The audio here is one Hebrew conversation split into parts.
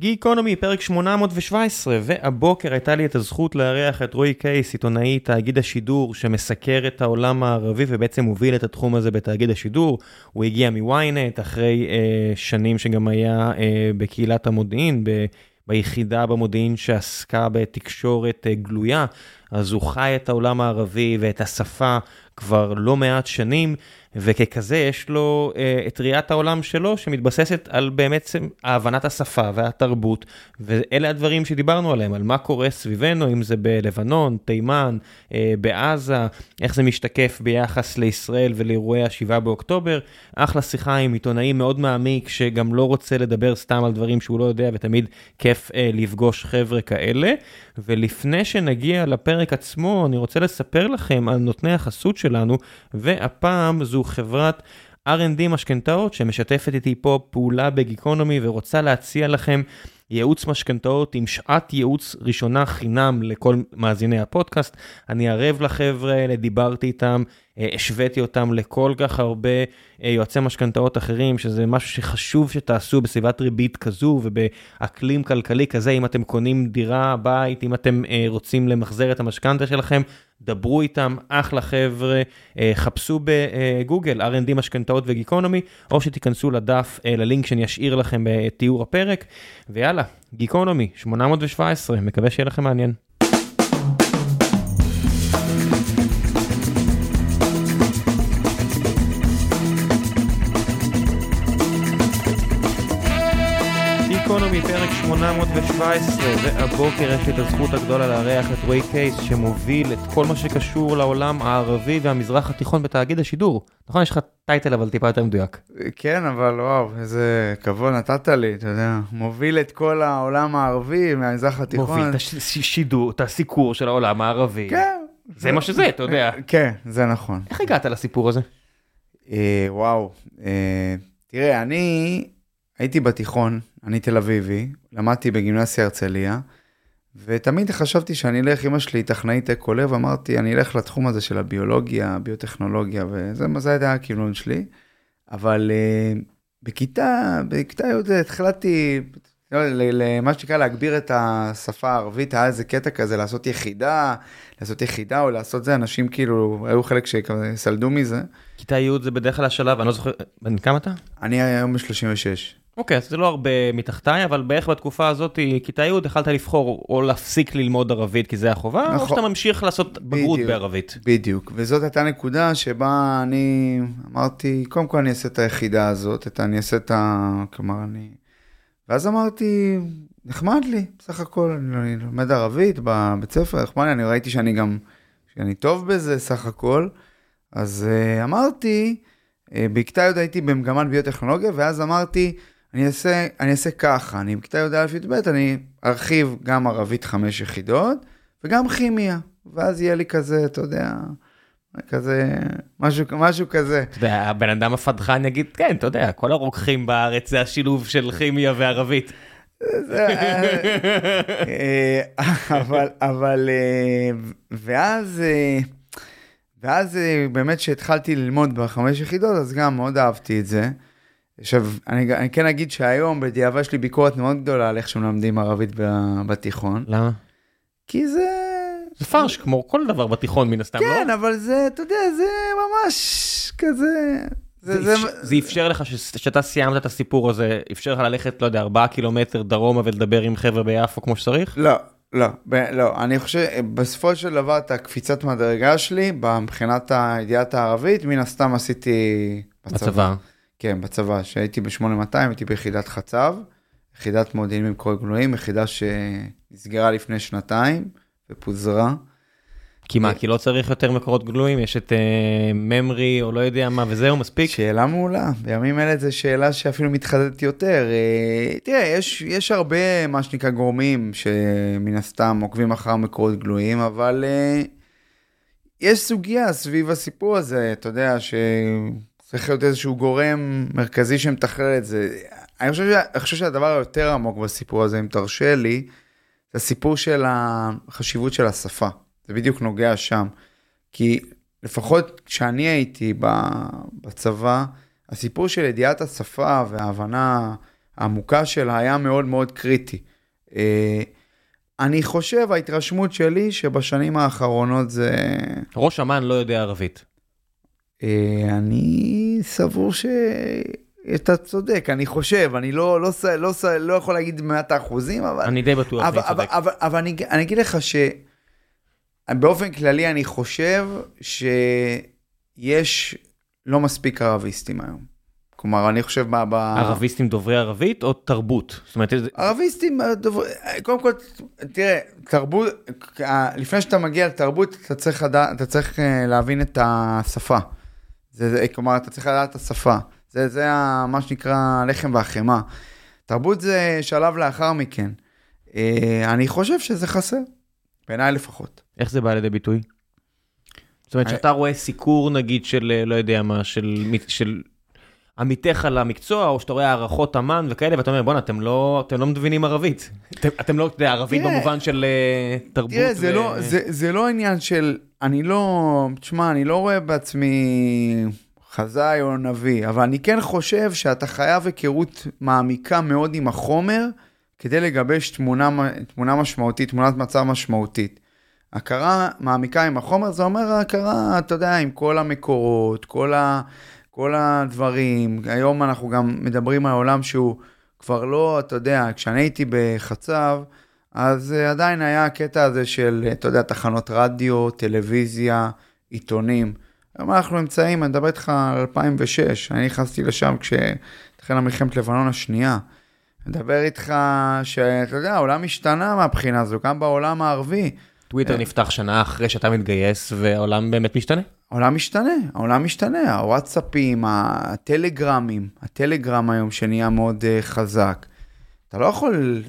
גיקונומי, פרק 817, והבוקר הייתה לי את הזכות לארח את רועי קייס, עיתונאי תאגיד השידור שמסקר את העולם הערבי ובעצם מוביל את התחום הזה בתאגיד השידור. הוא הגיע מוויינט אחרי אה, שנים שגם היה אה, בקהילת המודיעין, ב, ביחידה במודיעין שעסקה בתקשורת אה, גלויה, אז הוא חי את העולם הערבי ואת השפה כבר לא מעט שנים. וככזה יש לו אה, את ראיית העולם שלו שמתבססת על באמת הבנת השפה והתרבות ואלה הדברים שדיברנו עליהם על מה קורה סביבנו אם זה בלבנון, תימן, אה, בעזה, איך זה משתקף ביחס לישראל ולאירועי ה-7 באוקטובר. אחלה שיחה עם עיתונאי מאוד מעמיק שגם לא רוצה לדבר סתם על דברים שהוא לא יודע ותמיד כיף אה, לפגוש חבר'ה כאלה. ולפני שנגיע לפרק עצמו אני רוצה לספר לכם על נותני החסות שלנו והפעם זו חברת R&D משכנתאות שמשתפת איתי פה פעולה בגיקונומי ורוצה להציע לכם ייעוץ משכנתאות עם שעת ייעוץ ראשונה חינם לכל מאזיני הפודקאסט. אני ערב לחבר'ה האלה, דיברתי איתם, אה, השוויתי אותם לכל כך הרבה אה, יועצי משכנתאות אחרים, שזה משהו שחשוב שתעשו בסביבת ריבית כזו ובאקלים כלכלי כזה, אם אתם קונים דירה, בית, אם אתם אה, רוצים למחזר את המשכנתה שלכם, דברו איתם, אחלה חבר'ה, חפשו בגוגל R&D משכנתאות וגיקונומי, או שתיכנסו לדף, ללינק שאני אשאיר לכם בתיאור הפרק, ויאללה, גיקונומי, 817, מקווה שיהיה לכם מעניין. 817, והבוקר יש לי את הזכות הגדולה לארח את רועי קייס, שמוביל את כל מה שקשור לעולם הערבי והמזרח התיכון בתאגיד השידור. נכון, יש לך טייטל אבל טיפה יותר מדויק. כן, אבל וואו, איזה כבוד נתת לי, אתה יודע, מוביל את כל העולם הערבי מהמזרח התיכון. מוביל את השידור, את הסיקור של העולם הערבי. כן. זה מה שזה, אתה יודע. כן, זה נכון. איך הגעת לסיפור הזה? אה, וואו, אה, תראה, אני... הייתי בתיכון, אני תל אביבי, למדתי בגימנסיה הרצליה, ותמיד חשבתי שאני אלך, אמא שלי טכנאית אקו לב, אמרתי, אני אלך לתחום הזה של הביולוגיה, הביוטכנולוגיה, וזה זה היה הכיוון שלי. אבל uh, בכיתה, בכיתה י' החלטתי, למה שנקרא להגביר את השפה הערבית, היה איזה קטע כזה, לעשות יחידה, לעשות יחידה או לעשות זה, אנשים כאילו, היו חלק שסלדו מזה. כיתה י' זה בדרך כלל השלב, אני לא זוכר, בן כמה אתה? אני היום ב-36. אוקיי, אז זה לא הרבה מתחתיי, אבל בערך בתקופה הזאת, כיתה י', יכלת לבחור או להפסיק ללמוד ערבית כי זה החובה, נכון. או שאתה ממשיך לעשות בגרות בערבית. בדיוק, וזאת הייתה נקודה שבה אני אמרתי, קודם כל אני אעשה את היחידה הזאת, את, אני אעשה את ה... כלומר, אני... ואז אמרתי, נחמד לי, בסך הכל, אני לומד ערבית בבית ספר, נחמד לי, אני ראיתי שאני גם, שאני טוב בזה, סך הכל. אז uh, אמרתי, uh, בכיתה י' הייתי במגמת ביוטכנולוגיה, ואז אמרתי, אני אעשה, אני אעשה ככה, אני בכיתה י"א-י"ב, אני ארחיב גם ערבית חמש יחידות, וגם כימיה, ואז יהיה לי כזה, אתה יודע, כזה, משהו, משהו כזה. אתה יודע, הבן אדם הפדחן יגיד, כן, אתה יודע, כל הרוקחים בארץ זה השילוב של כימיה וערבית. אה, אבל, אבל, אה, ואז, אה, ואז באמת כשהתחלתי ללמוד בחמש יחידות, אז גם מאוד אהבתי את זה. עכשיו, אני, אני כן אגיד שהיום בדיעבד יש לי ביקורת מאוד גדולה על איך שמלמדים ערבית בתיכון. למה? כי זה... זה פרש, כמו כל דבר בתיכון מן הסתם, כן, לא? כן, אבל זה, אתה יודע, זה ממש כזה... זה, זה, זה... זה אפשר לך, שאתה סיימת את הסיפור הזה, אפשר לך ללכת, לא יודע, ארבעה קילומטר דרומה ולדבר עם חבר'ה ביפו כמו שצריך? לא, לא, ב- לא, אני חושב, בסופו של דבר את הקפיצת מדרגה שלי, מבחינת הידיעת הערבית, מן הסתם עשיתי בצבא. בצבא. כן, בצבא, שהייתי ב-8200, הייתי ביחידת חצב, יחידת מודיעין במקורות גלויים, יחידה שנסגרה לפני שנתיים ופוזרה. כי מה, כי לא צריך יותר מקורות גלויים? יש את ממרי uh, או לא יודע מה וזהו, מספיק? שאלה מעולה, בימים אלה זו שאלה שאפילו מתחדדת יותר. Uh, תראה, יש, יש הרבה מה שנקרא גורמים שמן הסתם עוקבים אחר מקורות גלויים, אבל uh, יש סוגיה סביב הסיפור הזה, אתה יודע, ש... צריך להיות איזשהו גורם מרכזי שמתכלל את זה. אני חושב, אני חושב שהדבר היותר עמוק בסיפור הזה, אם תרשה לי, זה הסיפור של החשיבות של השפה. זה בדיוק נוגע שם. כי לפחות כשאני הייתי בצבא, הסיפור של ידיעת השפה וההבנה העמוקה שלה היה מאוד מאוד קריטי. אה, אני חושב, ההתרשמות שלי, שבשנים האחרונות זה... ראש אמ"ן לא יודע ערבית. אה, אני סבור ש... אתה צודק, אני חושב, אני לא, לא, לא, לא, לא יכול להגיד במאת האחוזים, אבל... אני די בטוח אבל, שאני צודק. אבל, אבל, אבל אני, אני אגיד לך שבאופן כללי אני חושב שיש לא מספיק ערביסטים היום. כלומר, אני חושב ב... ב... ערביסטים דוברי ערבית או תרבות? זאת אומרת, ערביסטים, דובר... קודם כל, תראה, תרבות, לפני שאתה מגיע לתרבות, אתה צריך. אתה צריך אה, להבין את השפה. זה, זה, כלומר, אתה צריך לדעת את השפה. זה, זה ה- מה שנקרא הלחם והחמאה. תרבות זה שלב לאחר מכן. אה, אני חושב שזה חסר, בעיניי לפחות. איך זה בא לידי ביטוי? זאת אומרת, אני- שאתה רואה סיקור נגיד של, אה, לא יודע מה, של, של עמיתיך למקצוע, או שאתה רואה הערכות אמ"ן וכאלה, ואתה אומר, בואנה, אתם לא, אתם לא מבינים ערבית. אתם, אתם לא, אתה יודע, ערבית במובן של אה, תרבות. תראה, זה, ו- לא, זה, זה לא עניין של, אני לא, תשמע, אני לא רואה בעצמי חזאי או נביא, אבל אני כן חושב שאתה חייב היכרות מעמיקה מאוד עם החומר, כדי לגבש תמונה, תמונה משמעותית, תמונת מצב משמעותית. הכרה מעמיקה עם החומר, זה אומר הכרה, אתה יודע, עם כל המקורות, כל, ה, כל הדברים. היום אנחנו גם מדברים על עולם שהוא כבר לא, אתה יודע, כשאני הייתי בחצב, אז uh, עדיין היה הקטע הזה של, אתה יודע, תחנות רדיו, טלוויזיה, עיתונים. היום אנחנו נמצאים, אני מדבר איתך על 2006, אני נכנסתי לשם כשהתחילה מלחמת לבנון השנייה. אני מדבר איתך שאתה יודע, העולם השתנה מהבחינה הזו, גם בעולם הערבי. טוויטר נפתח שנה אחרי שאתה מתגייס, והעולם באמת משתנה. העולם משתנה, העולם משתנה, הוואטסאפים, הטלגרמים, הטלגרם היום שנהיה מאוד חזק. אתה לא יכול,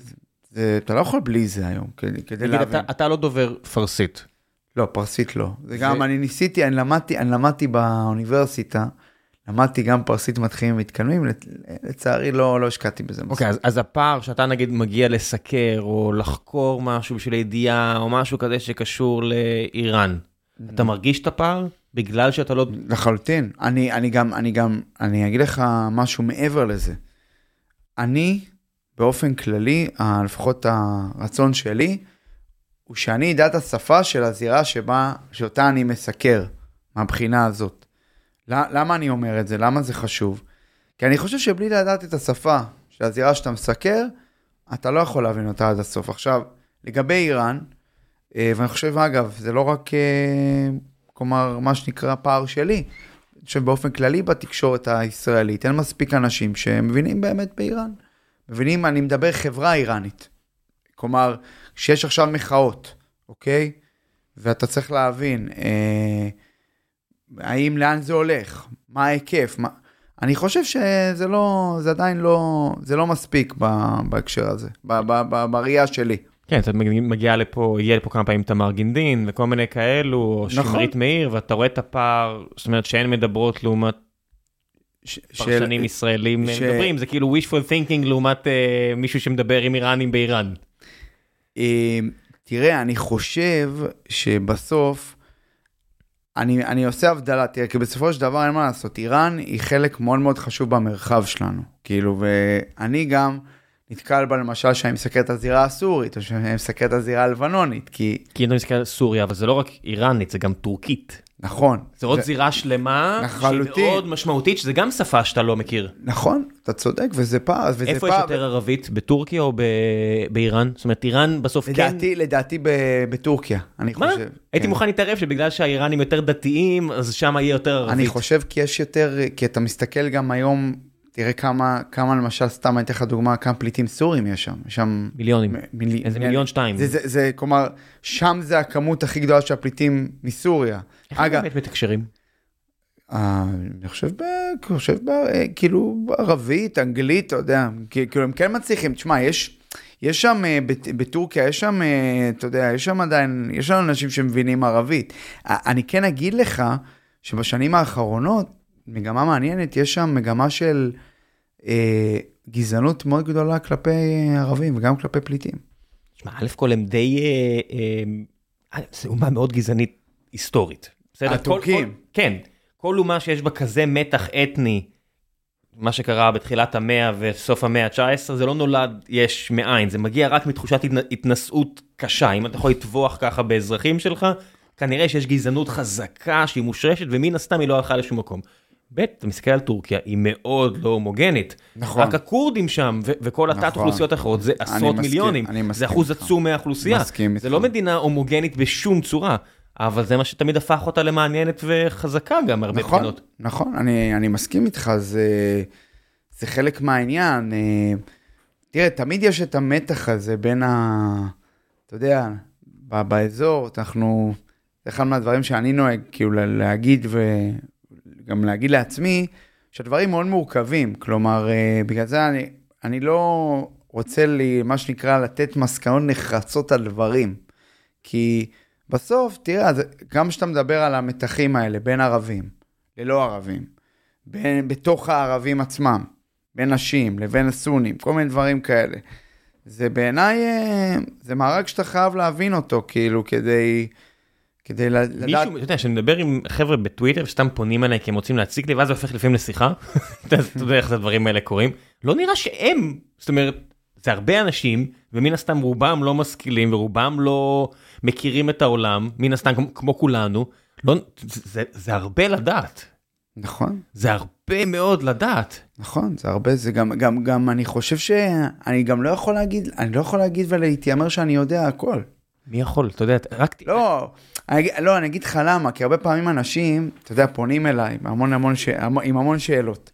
אתה לא יכול בלי זה היום, כדי, כדי נגיד, להבין. אתה, אתה לא דובר פרסית. לא, פרסית לא. זה גם, אני ניסיתי, אני למדתי, אני למדתי באוניברסיטה, למדתי גם פרסית מתחילים ומתקדמים, לצ- לצערי לא, לא השקעתי בזה. אוקיי, אז, אז הפער שאתה נגיד מגיע לסקר, או לחקור משהו בשביל הידיעה, או משהו כזה שקשור לאיראן, אתה מרגיש את הפער? בגלל שאתה לא... לחלוטין. אני, אני גם, אני גם, אני אגיד לך משהו מעבר לזה. אני, באופן כללי, לפחות הרצון שלי, הוא שאני אדע את השפה של הזירה שבה, שאותה אני מסקר, מהבחינה הזאת. למה אני אומר את זה? למה זה חשוב? כי אני חושב שבלי לדעת את השפה של הזירה שאתה מסקר, אתה לא יכול להבין אותה עד הסוף. עכשיו, לגבי איראן, אה, ואני חושב, אגב, זה לא רק, אה, כלומר, מה שנקרא פער שלי, אני חושב באופן כללי בתקשורת הישראלית, אין מספיק אנשים שמבינים באמת באיראן. מבינים, אני מדבר חברה איראנית. כלומר, כשיש עכשיו מחאות, אוקיי? ואתה צריך להבין, אה, האם לאן זה הולך, מה ההיקף, מה... אני חושב שזה לא, זה עדיין לא, זה לא מספיק בהקשר הזה, בראייה שלי. כן, אתה מגיע לפה, הגיע לפה כמה פעמים תמר גינדין, וכל מיני כאלו, או נכון. שמרית מאיר, ואתה רואה את הפער, זאת אומרת שהן מדברות לעומת פרשנים ישראלים ש- מדברים, זה כאילו wishful thinking לעומת אה, מישהו שמדבר עם איראנים באיראן. אה, תראה, אני חושב שבסוף, אני, אני עושה הבדלה, תראה, כי בסופו של דבר אין מה לעשות, איראן היא חלק מאוד מאוד חשוב במרחב שלנו, כאילו, ואני גם נתקל בה למשל שאני מסקר את הזירה הסורית, או שאני מסקר את הזירה הלבנונית, כי, כי אתה מסתכל על סוריה, אבל זה לא רק איראנית, זה גם טורקית. נכון. זה עוד זה- זירה שלמה, שהיא לחלוטין. מאוד משמעותית, שזה גם שפה שאתה לא מכיר. נכון, אתה צודק, וזה פער, וזה איפה יש פער. יותר ערבית, בטורקיה או ב- באיראן? זאת אומרת, איראן בסוף כן... לדעתי, לדעתי ב- בטורקיה, אני מה? חושב. הייתי כן. מוכן להתערב שבגלל שהאיראנים יותר דתיים, אז שם יהיה יותר ערבית. אני חושב כי יש יותר, כי אתה מסתכל גם היום, תראה כמה, כמה למשל, סתם אני אתן לך דוגמה, כמה פליטים סורים יש שם. יש שם מיליונים. מ- מילי- איזה מילי- מיליון שתיים. זה, זה, זה, כלומר, שם זה הכמות הכי גדולה של הפליטים מסוריה. איך אגב, באמת מתקשרים? אה, אני חושב, ב, חושב ב, אה, כאילו ערבית, אנגלית, אתה יודע, כי- כאילו הם כן מצליחים, תשמע, יש, יש שם, אה, בטורקיה, יש שם, אתה יודע, יש שם עדיין, יש שם אנשים שמבינים ערבית. אני כן אגיד לך שבשנים האחרונות, מגמה מעניינת, יש שם מגמה של אה, גזענות מאוד גדולה כלפי ערבים וגם כלפי פליטים. שמע, א' כל הם די... אה, אה, זו אומה מאוד גזענית היסטורית. בסדר? הטורקים. כן. כל אומה שיש בה כזה מתח אתני מה שקרה בתחילת המאה וסוף המאה ה-19, זה לא נולד יש מאין, זה מגיע רק מתחושת התנשאות קשה. אם אתה יכול לטבוח ככה באזרחים שלך, כנראה שיש גזענות חזקה שהיא מושרשת, ומן הסתם היא לא הלכה לשום מקום. ב', אתה מסתכל על טורקיה, היא מאוד לא הומוגנית. נכון. רק הכורדים שם, ו- וכל התת נכון. אוכלוסיות האחרות, זה עשרות מסכים, מיליונים. אני מסכים זה אחוז. עצום מהאוכלוסייה. מסכים זה איתך. לא מדינה הומוגנית בשום צורה, אבל זה מה שתמיד הפך אותה למעניינת וחזקה גם מהרבה נכון, בחינות. נכון, אני, אני מסכים איתך, זה, זה חלק מהעניין. אה, תראה, תמיד יש את המתח הזה בין ה... אתה יודע, ב- באזור, אנחנו... זה אחד מהדברים שאני נוהג כאילו לה- להגיד וגם להגיד לעצמי, שהדברים מאוד מורכבים. כלומר, אה, בגלל זה אני, אני לא רוצה לי, מה שנקרא, לתת מסקנות נחרצות על דברים. כי בסוף, תראה, גם כשאתה מדבר על המתחים האלה בין ערבים ללא ערבים, בין, בתוך הערבים עצמם, בין נשים לבין הסונים, כל מיני דברים כאלה. זה בעיניי, אה, זה מארג שאתה חייב להבין אותו, כאילו, כדי, כדי לדעת... מישהו, אתה יודע, כשאני מדבר עם חבר'ה בטוויטר שסתם פונים אליי כי הם רוצים להציג לי, ואז זה הופך לפעמים לשיחה, אתה יודע איך הדברים האלה קורים, לא נראה שהם, זאת אומרת, זה הרבה אנשים, ומן הסתם רובם לא משכילים ורובם לא מכירים את העולם, מן הסתם כמו- כמו כולנו, לא, זה, זה, הרבה לדעת, נכון, זה הרבה מאוד לדעת. נכון, זה הרבה, זה גם, גם, גם אני חושב שאני גם לא יכול להגיד, אני לא יכול להגיד ולהתיימר שאני יודע הכל. מי יכול, אתה יודע, רק... לא, אני, לא, אני אגיד לך למה, כי הרבה פעמים אנשים, אתה יודע, פונים אליי עם המון המון, ש... עם המון שאלות,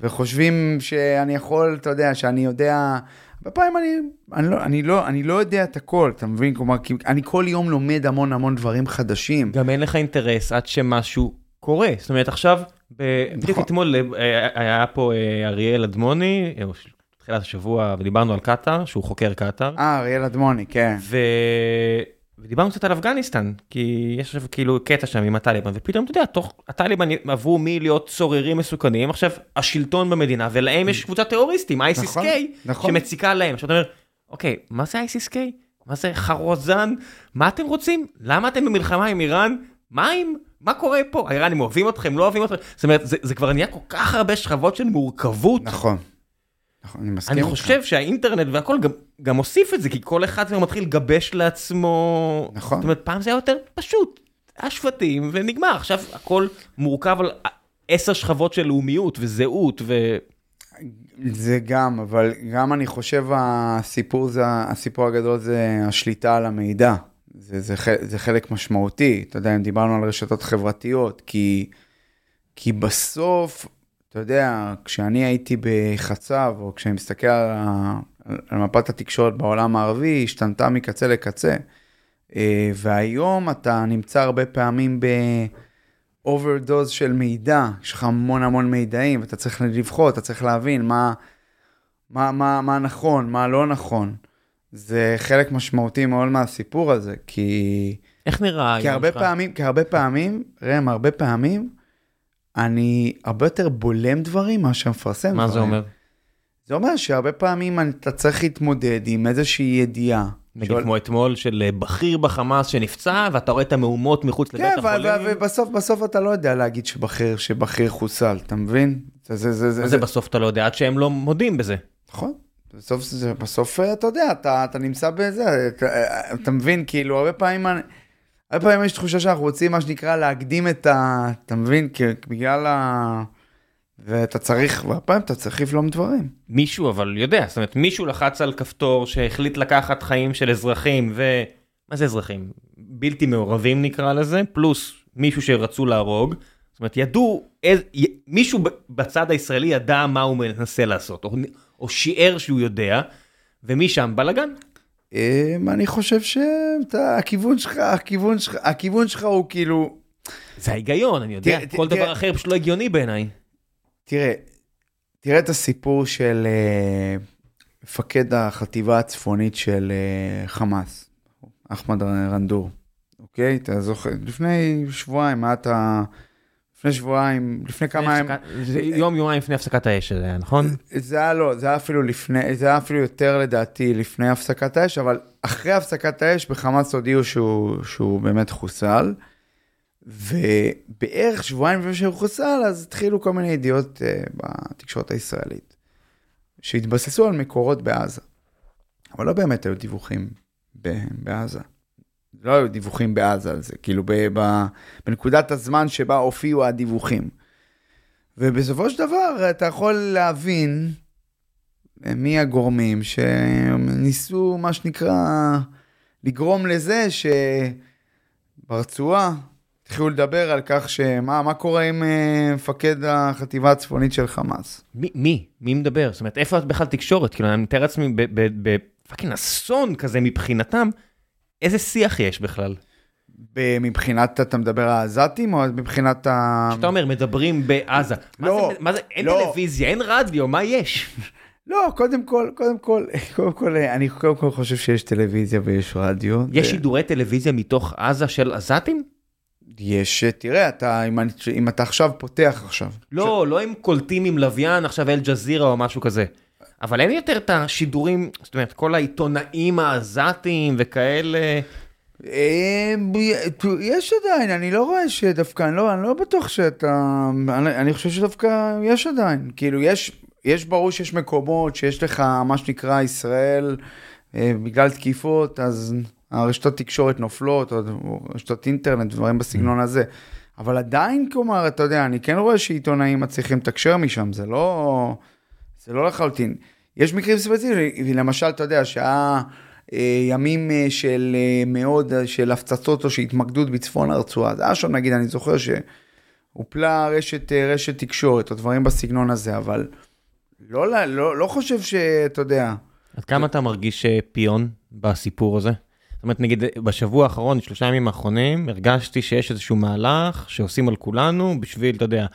וחושבים שאני יכול, אתה יודע, שאני יודע, הרבה פעמים אני, אני, לא, אני, לא, אני לא יודע את הכל, אתה מבין? כלומר, כי אני כל יום לומד המון המון דברים חדשים. גם אין לך אינטרס עד שמשהו קורה. זאת אומרת, עכשיו, בדיוק נכון. אתמול אה, היה פה אה, אריאל אדמוני, אה, תחילת השבוע, ודיברנו על קטאר, שהוא חוקר קטאר, אה, אריאל אדמוני, כן. ו... ודיברנו קצת על אפגניסטן, כי יש עכשיו כאילו קטע שם עם הטליבן, ופתאום אתה יודע, תוך, הטליבן עברו מלהיות צוררים מסוכנים, עכשיו השלטון במדינה, ולהם יש קבוצת טרוריסטים, ISIS-K, נכון. שמציקה להם. עכשיו אתה אומר, אוקיי, מה זה ISIS-K? מה זה חרוזן? מה אתם רוצים? למה אתם במלחמה עם איראן? מה עם? מה קורה פה? האיראנים אוהבים אתכם? לא אוהבים אתכם? זאת אומרת, זה, זה כבר נהיה כל כך הרבה שכבות של מורכבות. נכון. נכון, אני מסכים אני. חושב שהאינטרנט והכל גם, גם מוסיף את זה, כי כל אחד כבר מתחיל לגבש לעצמו... נכון. זאת אומרת, פעם זה היה יותר פשוט. השבטים ונגמר, עכשיו הכל מורכב על עשר שכבות של לאומיות וזהות ו... זה גם, אבל גם אני חושב הסיפור, זה, הסיפור הגדול זה השליטה על המידע. זה, זה, זה חלק משמעותי, אתה יודע, אם דיברנו על רשתות חברתיות, כי, כי בסוף, אתה יודע, כשאני הייתי בחצב, או כשאני מסתכל על, ה- על מפת התקשורת בעולם הערבי, היא השתנתה מקצה לקצה. אה, והיום אתה נמצא הרבה פעמים ב... אוברדוז של מידע, יש לך המון המון מידעים, ואתה צריך לבחור, אתה צריך להבין מה, מה, מה, מה נכון, מה לא נכון. זה חלק משמעותי מאוד מהסיפור הזה, כי, איך נראה כי היום הרבה שלך? פעמים, כי הרבה פעמים, ראם, הרבה פעמים, אני הרבה יותר בולם דברים מאשר מפרסם מה דברים. זה אומר? זה אומר שהרבה פעמים אתה צריך להתמודד עם איזושהי ידיעה. נגיד שואל- כמו אתמול של אה, בכיר בחמאס שנפצע ואתה רואה את המהומות מחוץ לבית כן, ו- החולים. ו- ובסוף, בסוף אתה לא יודע להגיד שבכיר, שבכיר חוסל, אתה מבין? זה, זה, זה, מה זה, זה בסוף אתה לא יודע עד שהם לא מודים בזה. נכון. בסוף, בסוף אה, אתה יודע, אתה, אתה נמצא בזה, אתה, אתה מבין, כאילו, הרבה פעמים, אני- הרבה פעמים יש תחושה שאנחנו רוצים, מה שנקרא, להקדים את ה... אתה מבין? כי בגלל ה... ואתה צריך, והרבה פעמים אתה צריך לבלום דברים. מישהו אבל יודע, זאת אומרת מישהו לחץ על כפתור שהחליט לקחת חיים של אזרחים ו... מה זה אזרחים? בלתי מעורבים נקרא לזה, פלוס מישהו שרצו להרוג. זאת אומרת ידעו, איז... י- מישהו בצד הישראלי ידע מה הוא מנסה לעשות, או, או שיער שהוא יודע, ומשם בלאגן. אמ, אני חושב שהכיוון שלך, הכיוון שלך, הכיוון שלך הוא כאילו, זה ההיגיון, אני יודע, כל דבר אחר פשוט לא הגיוני בעיניי. תראה, תראה את הסיפור של אה, מפקד החטיבה הצפונית של אה, חמאס, אחמד רנדור, אוקיי? אתה זוכר, לפני שבועיים, היה את ה... לפני שבועיים, לפני כמה ימים, יום יומיים לפני הפסקת האש זה היה, נכון? זה היה לא, זה היה אפילו לפני, זה היה אפילו יותר לדעתי לפני הפסקת האש, אבל אחרי הפסקת האש בחמאס הודיעו שהוא, שהוא באמת חוסל. ובערך שבועיים לפני שהוא חוסל, אז התחילו כל מיני ידיעות uh, בתקשורת הישראלית, שהתבססו על מקורות בעזה. אבל לא באמת היו דיווחים בעזה. לא היו דיווחים בעזה על זה, כאילו ב, בנקודת הזמן שבה הופיעו הדיווחים. ובסופו של דבר אתה יכול להבין מי הגורמים שניסו, מה שנקרא, לגרום לזה שברצועה התחילו לדבר על כך שמה מה קורה עם uh, מפקד החטיבה הצפונית של חמאס. מי? מי? מי מדבר? זאת אומרת, איפה את בכלל תקשורת? כאילו, אני מתאר לעצמי בפאקינג אסון כזה מבחינתם, איזה שיח יש בכלל? מבחינת, אתה מדבר העזתים או מבחינת ה... כשאתה אומר, מדברים בעזה. לא, מה זה, מה זה, אין לא. טלוויזיה, אין רדיו, מה יש? לא, קודם כל, קודם כל, קודם כל, אני קודם כל חושב שיש טלוויזיה ויש רדיו. יש שידורי טלוויזיה מתוך עזה של עזתים? יש, תראה, אתה, אם, אני, אם אתה עכשיו פותח עכשיו. לא, ש... לא הם קולטים עם לוויין עכשיו אל-ג'זירה או משהו כזה. אבל אין יותר את השידורים, זאת אומרת, כל העיתונאים העזתים וכאלה. אה, יש עדיין, אני לא רואה שדווקא, אני לא, אני לא בטוח שאתה, אני, אני חושב שדווקא יש עדיין, כאילו יש, יש ברור שיש מקומות שיש לך מה שנקרא ישראל אה, בגלל תקיפות, אז הרשתות תקשורת נופלות, או רשתות אינטרנט, דברים בסגנון mm. הזה. אבל עדיין, כלומר, אתה יודע, אני כן רואה שעיתונאים מצליחים לתקשר משם, זה לא, זה לא לחלוטין. יש מקרים ספציפיים, למשל, אתה יודע, שהיה אה, ימים אה, של אה, מאוד, של הפצצות או שהתמקדות בצפון הרצועה. זה היה שם, נגיד, אני זוכר שהופלה רשת, רשת תקשורת, או דברים בסגנון הזה, אבל לא, לא, לא, לא חושב שאתה יודע. עד כמה אתה מרגיש פיון בסיפור הזה? זאת אומרת, נגיד, בשבוע האחרון, שלושה ימים האחרונים, הרגשתי שיש איזשהו מהלך שעושים על כולנו בשביל, אתה יודע,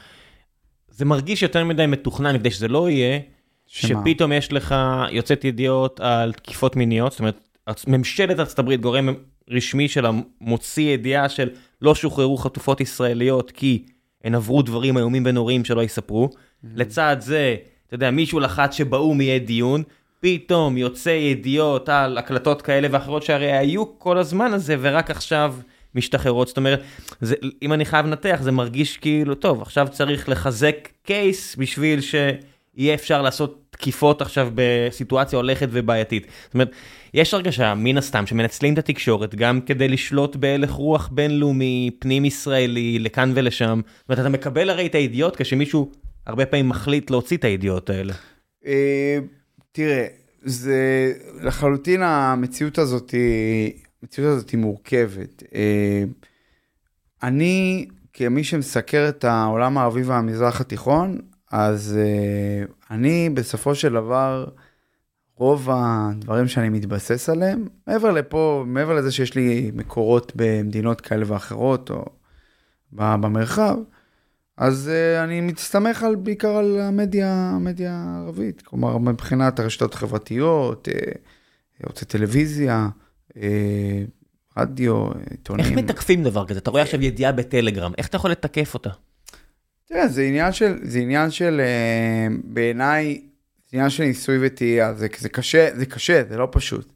זה מרגיש יותר מדי מתוכנן כדי שזה לא יהיה? שפתאום יש לך יוצאת ידיעות על תקיפות מיניות, זאת אומרת, ממשלת ארצות הברית, גורם רשמי שלה, מוציא ידיעה של לא שוחררו חטופות ישראליות כי הן עברו דברים איומים ונוראים שלא יספרו. Mm-hmm. לצד זה, אתה יודע, מישהו לחץ שבאו"ם יהיה דיון, פתאום יוצא ידיעות על הקלטות כאלה ואחרות שהרי היו כל הזמן הזה ורק עכשיו משתחררות. זאת אומרת, זה, אם אני חייב לנתח, זה מרגיש כאילו, טוב, עכשיו צריך לחזק קייס בשביל שיהיה אפשר לעשות תקיפות עכשיו בסיטואציה הולכת ובעייתית. זאת אומרת, יש הרגשה, מן הסתם, שמנצלים את התקשורת גם כדי לשלוט בהלך רוח בינלאומי, פנים ישראלי, לכאן ולשם. זאת אומרת, אתה מקבל הרי את הידיעות כשמישהו הרבה פעמים מחליט להוציא את הידיעות האלה. אה, תראה, זה לחלוטין המציאות הזאת, המציאות הזאת היא מורכבת. אה, אני, כמי שמסקר את העולם הערבי והמזרח התיכון, אז אה, אני בסופו של דבר, רוב הדברים שאני מתבסס עליהם, מעבר לפה, מעבר לזה שיש לי מקורות במדינות כאלה ואחרות, או במרחב, אז uh, אני מסתמך על, בעיקר על המדיה, המדיה הערבית, כלומר מבחינת הרשתות החברתיות, uh, ערוצי טלוויזיה, uh, רדיו, עיתונים. איך מתקפים דבר כזה? אתה רואה עכשיו ידיעה בטלגרם, איך אתה יכול לתקף אותה? תראה, זה עניין של, זה עניין של, uh, בעיניי, זה עניין של ניסוי וטעייה, זה, זה קשה, זה קשה, זה לא פשוט.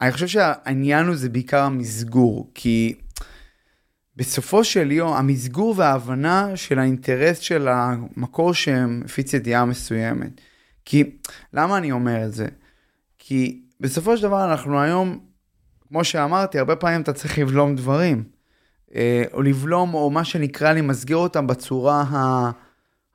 אני חושב שהעניין הוא זה בעיקר המסגור, כי בסופו של יום, המסגור וההבנה של האינטרס של המקור שמפיץ ידיעה מסוימת. כי, למה אני אומר את זה? כי בסופו של דבר אנחנו היום, כמו שאמרתי, הרבה פעמים אתה צריך לבלום דברים. אה, או לבלום, או מה שנקרא למסגר אותם בצורה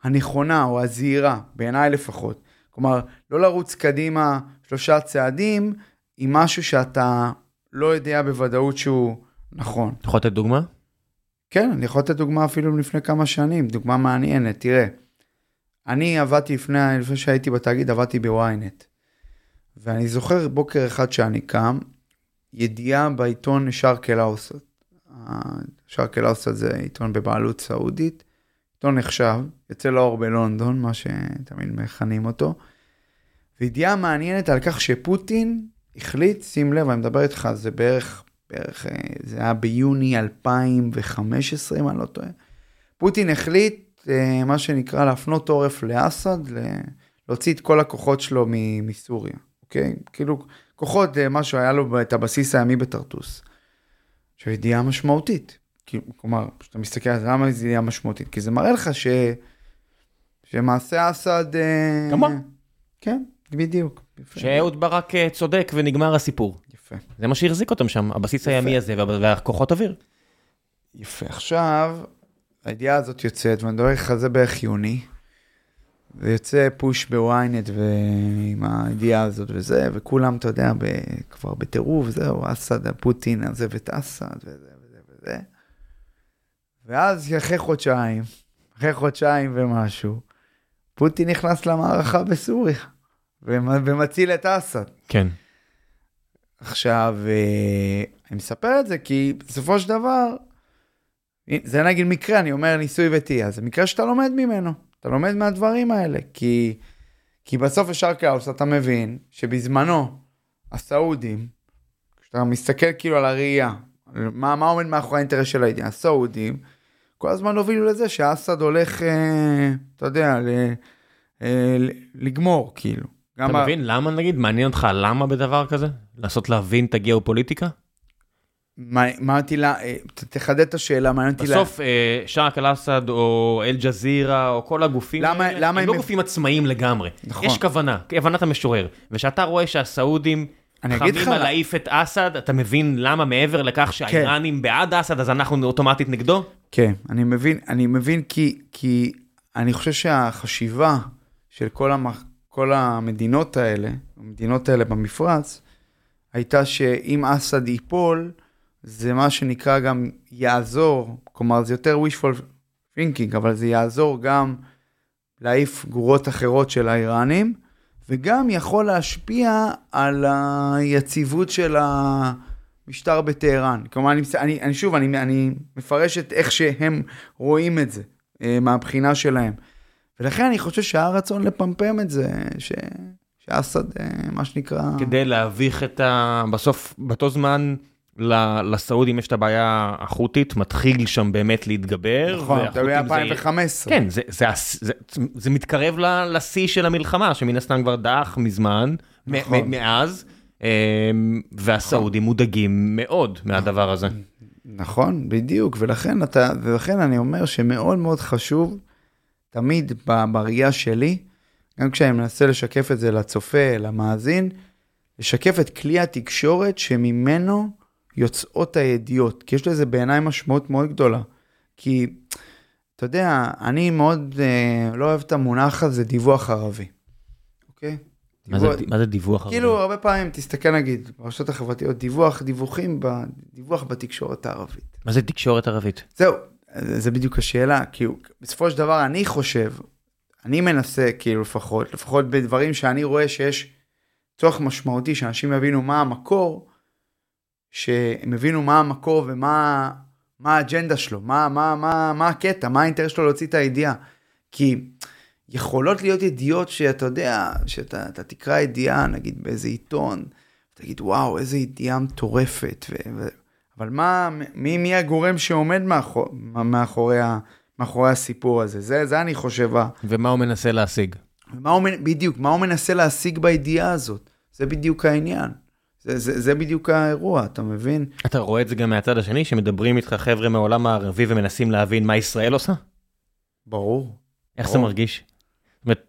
הנכונה או הזהירה, בעיניי לפחות. כלומר, לא לרוץ קדימה שלושה צעדים עם משהו שאתה לא יודע בוודאות שהוא נכון. אתה יכול לתת דוגמה? כן, אני יכול לתת דוגמה אפילו לפני כמה שנים, דוגמה מעניינת. תראה, אני עבדתי לפני, לפני שהייתי בתאגיד, עבדתי בוויינט. ואני זוכר בוקר אחד שאני קם, ידיעה בעיתון שרק אל-אוסט. שרק אל-אוסט זה עיתון בבעלות סעודית, עיתון נחשב, יוצא לאור בלונדון, מה שתמיד מכנים אותו. וידיעה מעניינת על כך שפוטין החליט, שים לב, אני מדבר איתך, זה בערך בערך, אה, זה היה ביוני 2015, אם אני לא טועה. פוטין החליט, אה, מה שנקרא, להפנות עורף לאסד, להוציא את כל הכוחות שלו מסוריה, אוקיי? כאילו, כוחות, אה, משהו, היה לו את הבסיס הימי בטרטוס. עכשיו, ידיעה משמעותית. כלומר, כשאתה מסתכל על זה, למה זה יהיה משמעותית? כי זה מראה לך ש... שמעשה אסד... אה, כמוה. כן, בדיוק. שאהוד ברק אה, צודק ונגמר הסיפור. יפה. זה מה שהחזיק אותם שם, הבסיס יפה. הימי הזה וה- והכוחות אוויר. יפה. עכשיו, הידיעה הזאת יוצאת, ואני מדבר איתך על זה בערך יוני, ויוצא פוש בוויינט ועם הידיעה הזאת וזה, וכולם, אתה יודע, ב... כבר בטירוף, זהו, אסד, פוטין עזב את אסד, וזה וזה וזה. ואז אחרי חודשיים, אחרי חודשיים ומשהו, פוטין נכנס למערכה בסוריה, ומ- ומציל את אסד. כן. עכשיו, אה, אני מספר את זה כי בסופו של דבר, זה נגיד מקרה, אני אומר ניסוי וטעייה, זה מקרה שאתה לומד ממנו, אתה לומד מהדברים האלה, כי, כי בסוף ישר כאוס אתה מבין שבזמנו הסעודים, כשאתה מסתכל כאילו על הראייה, על מה, מה עומד מאחורי האינטרס של הידיעה, הסעודים, כל הזמן הובילו לזה שאסד הולך, אה, אתה יודע, ל, אה, ל- לגמור, כאילו. אתה ה- מבין למה נגיד? מעניין אותך למה בדבר כזה? לנסות להבין את הגיאופוליטיקה? מה- מעניין אותי, לה- אה, תחדד את השאלה, מעניין אותי, לה- בסוף אה, שרק אל-אסד או אל-ג'זירה או כל הגופים למה- האלה, למה הם הם לא מב- גופים עצמאיים לגמרי. נכון. יש כוונה, כוונת המשורר. וכשאתה רואה שהסעודים חמים על להעיף את אסד, אתה מבין למה מעבר לכך שהאיראנים בעד אסד, אז אנחנו אוטומטית נגדו? כן, אני מבין, אני מבין כי, כי אני חושב שהחשיבה של כל, המ, כל המדינות האלה, המדינות האלה במפרץ, הייתה שאם אסד ייפול, זה מה שנקרא גם יעזור, כלומר זה יותר wishful thinking, אבל זה יעזור גם להעיף גרורות אחרות של האיראנים, וגם יכול להשפיע על היציבות של המשטר בטהרן. כלומר, אני, אני, אני שוב, אני, אני מפרש את איך שהם רואים את זה, אה, מהבחינה שלהם. ולכן אני חושב שהיה רצון לפמפם את זה, ש... שאסד, אה, מה שנקרא... כדי להביך את ה... בסוף, באותו זמן, לסעודים יש את הבעיה החות'ית, מתחיל שם באמת להתגבר. נכון, אתה והחות'ים זה- ב-2015. כן, זה, זה, הס- זה, זה מתקרב לשיא של המלחמה, שמן הסתם כבר דעך מזמן, נכון. מאז, אמ, והסעודים מודאגים מאוד מהדבר הזה. נכון, בדיוק, ולכן, אתה, ולכן אני אומר שמאוד מאוד חשוב, תמיד בראייה שלי, גם כשאני מנסה לשקף את זה לצופה, למאזין, לשקף את כלי התקשורת שממנו יוצאות הידיעות, כי יש לזה בעיניי משמעות מאוד גדולה. כי, אתה יודע, אני מאוד אה, לא אוהב את המונח הזה דיווח ערבי, אוקיי? מה זה, דיווח- מה זה דיווח ערבי? כאילו, הרבה פעמים, תסתכל נגיד, ברשתות החברתיות, דיווח, דיווחים, ב, דיווח בתקשורת הערבית. מה זה תקשורת ערבית? זהו, זה זה בדיוק השאלה, כאילו, בסופו של דבר אני חושב, אני מנסה, כאילו לפחות, לפחות בדברים שאני רואה שיש צורך משמעותי, שאנשים יבינו מה המקור, שהם יבינו מה המקור ומה מה האג'נדה שלו, מה, מה, מה, מה הקטע, מה האינטרס שלו להוציא את הידיעה. כי יכולות להיות ידיעות שאתה יודע, שאתה אתה תקרא ידיעה, נגיד באיזה עיתון, תגיד, וואו, איזה ידיעה מטורפת. ו, ו, אבל מה, מי, מי הגורם שעומד מאחור, מאחורי, מאחורי הסיפור הזה? זה, זה אני חושב, ומה הוא מנסה להשיג? ומה הוא, בדיוק, מה הוא מנסה להשיג בידיעה הזאת? זה בדיוק העניין. זה, זה, זה בדיוק האירוע, אתה מבין? אתה רואה את זה גם מהצד השני, שמדברים איתך חבר'ה מהעולם הערבי ומנסים להבין מה ישראל עושה? ברור. איך זה ברור. מרגיש? זאת אומרת,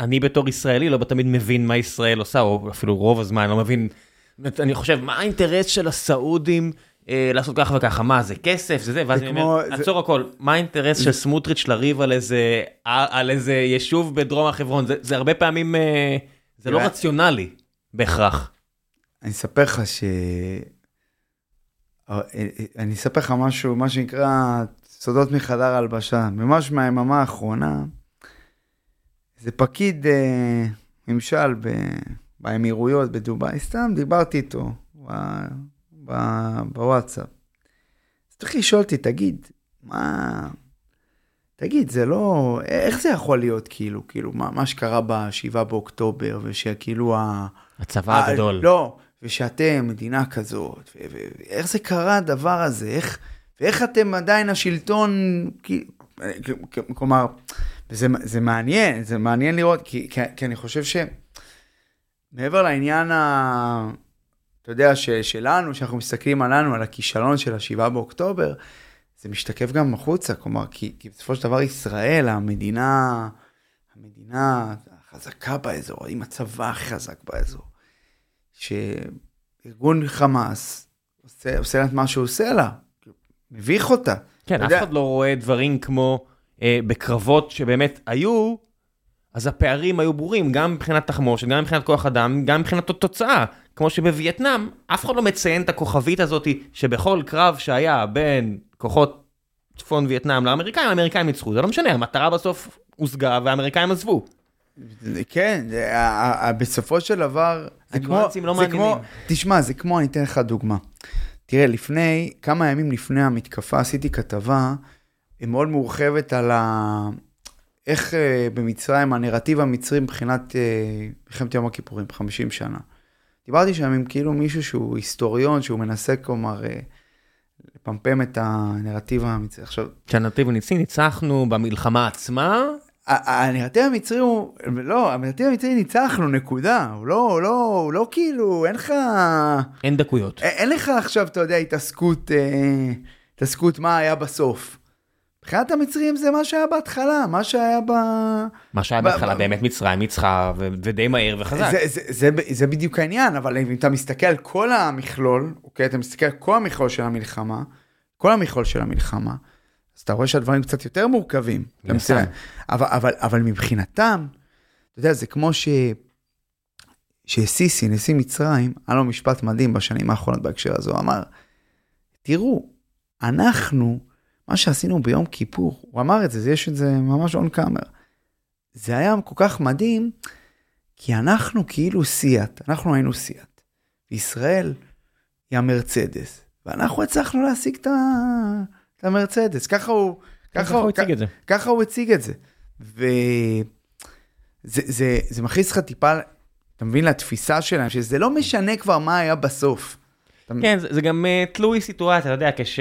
אני בתור ישראלי לא תמיד מבין מה ישראל עושה, או אפילו רוב הזמן לא מבין. אני חושב, מה האינטרס של הסעודים אה, לעשות ככה וככה? מה, זה כסף? זה זה? ואז זה אני אומר, זה- עצור הכל, מה האינטרס של סמוטריץ' לריב על איזה, על על איזה יישוב בדרום הר חברון? זה, זה הרבה פעמים, אה, זה לא. רציונלי בהכרח. אני אספר לך ש... אה, אה, אני אספר לך משהו, מה שנקרא סודות מחדר הלבשה. ממש מהיממה האחרונה, איזה פקיד אה, ממשל ב... באמירויות, בדובאי, סתם דיברתי איתו ב... ב... בוואטסאפ. אז צריך לשאול אותי, תגיד, מה... תגיד, זה לא... איך זה יכול להיות, כאילו, כאילו, מה, מה שקרה ב-7 באוקטובר, ושכאילו ה... הצבא אה, הגדול. לא, ושאתם מדינה כזאת, ואיך זה קרה הדבר הזה, איך, ואיך אתם עדיין השלטון, כלומר, וזה זה מעניין, זה מעניין לראות, כי, כי, כי אני חושב שמעבר לעניין ה... אתה יודע, ש, שלנו, שאנחנו מסתכלים עלינו, על הכישלון של השבעה באוקטובר, זה משתקף גם החוצה, כלומר, כי, כי בסופו של דבר ישראל, המדינה, המדינה החזקה באזור, עם הצבא הכי חזק באזור, שארגון חמאס עושה, עושה לה את מה שהוא עושה לה, מביך אותה. כן, אף אחד לא רואה דברים כמו אה, בקרבות שבאמת היו, אז הפערים היו ברורים, גם מבחינת תחמושת, גם מבחינת כוח אדם, גם מבחינת התוצאה. כמו שבווייטנאם, אף אחד לא מציין את הכוכבית הזאת, שבכל קרב שהיה בין כוחות צפון וייטנאם לאמריקאים, האמריקאים ניצחו, זה לא משנה, המטרה בסוף הושגה והאמריקאים עזבו. כן, בסופו של דבר, זה כמו, לא זה כמו, תשמע, זה כמו, אני אתן לך דוגמה. תראה, לפני, כמה ימים לפני המתקפה עשיתי כתבה מאוד מורחבת על ה... איך uh, במצרים, הנרטיב המצרי מבחינת uh, מלחמת יום הכיפורים, 50 שנה. דיברתי שם עם כאילו מישהו שהוא היסטוריון, שהוא מנסה כלומר uh, לפמפם את הנרטיב המצרי. עכשיו... שהנרטיב המצרי ניצחנו במלחמה עצמה? הנרטיב המצרי הוא, לא, הנרטיב המצרי ניצחנו, נקודה. הוא לא, הוא לא, הוא לא כאילו, אין לך... אין דקויות. אין, אין לך עכשיו, אתה יודע, התעסקות, אה, התעסקות מה היה בסוף. מבחינת המצרים זה מה שהיה בהתחלה, מה שהיה ב... מה שהיה בהתחלה, באמת מצרים ניצחה, ודי מהר וחזק. זה, זה, זה, זה בדיוק העניין, אבל אם אתה מסתכל על כל המכלול, אוקיי, אתה מסתכל על כל המכלול של המלחמה, כל המכלול של המלחמה, אז אתה רואה שהדברים קצת יותר מורכבים. אבל, אבל, אבל מבחינתם, אתה יודע, זה כמו ש... שסיסי, נשיא מצרים, היה לו משפט מדהים בשנים האחרונות בהקשר הזה, הוא אמר, תראו, אנחנו, מה שעשינו ביום כיפור, הוא אמר את זה, יש את זה ממש און קאמר. זה היה כל כך מדהים, כי אנחנו כאילו סיאט, אנחנו היינו סיאט. ישראל היא המרצדס, ואנחנו הצלחנו להשיג את, ה... את המרצדס, ככה הוא, ככה הוא הציג את זה. ככה הוא הציג את זה. וזה זה, זה מכניס לך טיפה, אתה מבין, לתפיסה שלהם, שזה לא משנה כבר מה היה בסוף. כן, זה, זה גם uh, תלוי סיטואציה, אתה יודע, כש...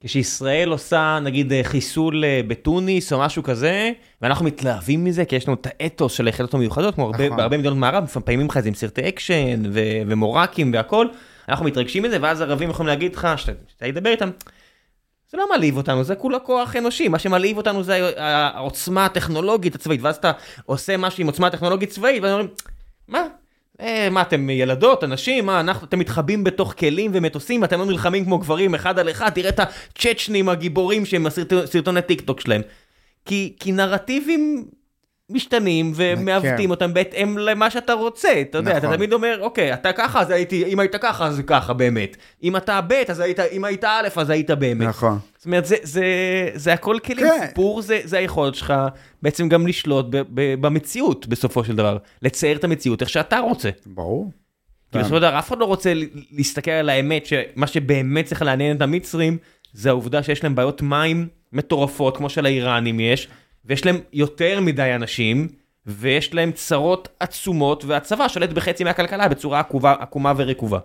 כשישראל עושה נגיד אה, חיסול אה, בתוניס או משהו כזה, ואנחנו מתלהבים מזה כי יש לנו את האתוס של היחידות המיוחדות, כמו הרבה, נכון. בהרבה מדינות מערב, מפעמים לך את זה עם סרטי אקשן ו- ומורקים והכל, אנחנו מתרגשים מזה, ואז ערבים יכולים להגיד לך, שאתה ידבר איתם, זה לא מעליב אותנו, זה כולה כוח אנושי, מה שמעליב אותנו זה העוצמה הטכנולוגית הצבאית, ואז אתה עושה משהו עם עוצמה טכנולוגית צבאית, ואתם אומרים, מה? אה, מה אתם ילדות, אנשים, מה אנחנו, אתם מתחבאים בתוך כלים ומטוסים, אתם לא נלחמים כמו גברים אחד על אחד, תראה את הצ'צ'נים הגיבורים שהם הסרטוני טיק טוק שלהם. כי, כי נרטיבים משתנים ומעוותים אותם בהתאם למה שאתה רוצה, אתה יודע, אתה נכון. תמיד אומר, אוקיי, אתה ככה, אז הייתי, אם היית ככה, אז ככה באמת. אם אתה ב', אז היית, אם היית א', אז היית באמת. נכון. זאת אומרת, זה, זה, זה הכל כלים, כן. סיפור זה, זה היכולת שלך בעצם גם לשלוט ב, ב, במציאות בסופו של דבר, לצייר את המציאות איך שאתה רוצה. ברור. כי בסופו של דבר אף אחד לא רוצה להסתכל על האמת, שמה שבאמת צריך לעניין את המצרים, זה העובדה שיש להם בעיות מים מטורפות, כמו של האיראנים יש. ויש להם יותר מדי אנשים, ויש להם צרות עצומות, והצבא שולט בחצי מהכלכלה בצורה עקובה, עקומה ורקובה.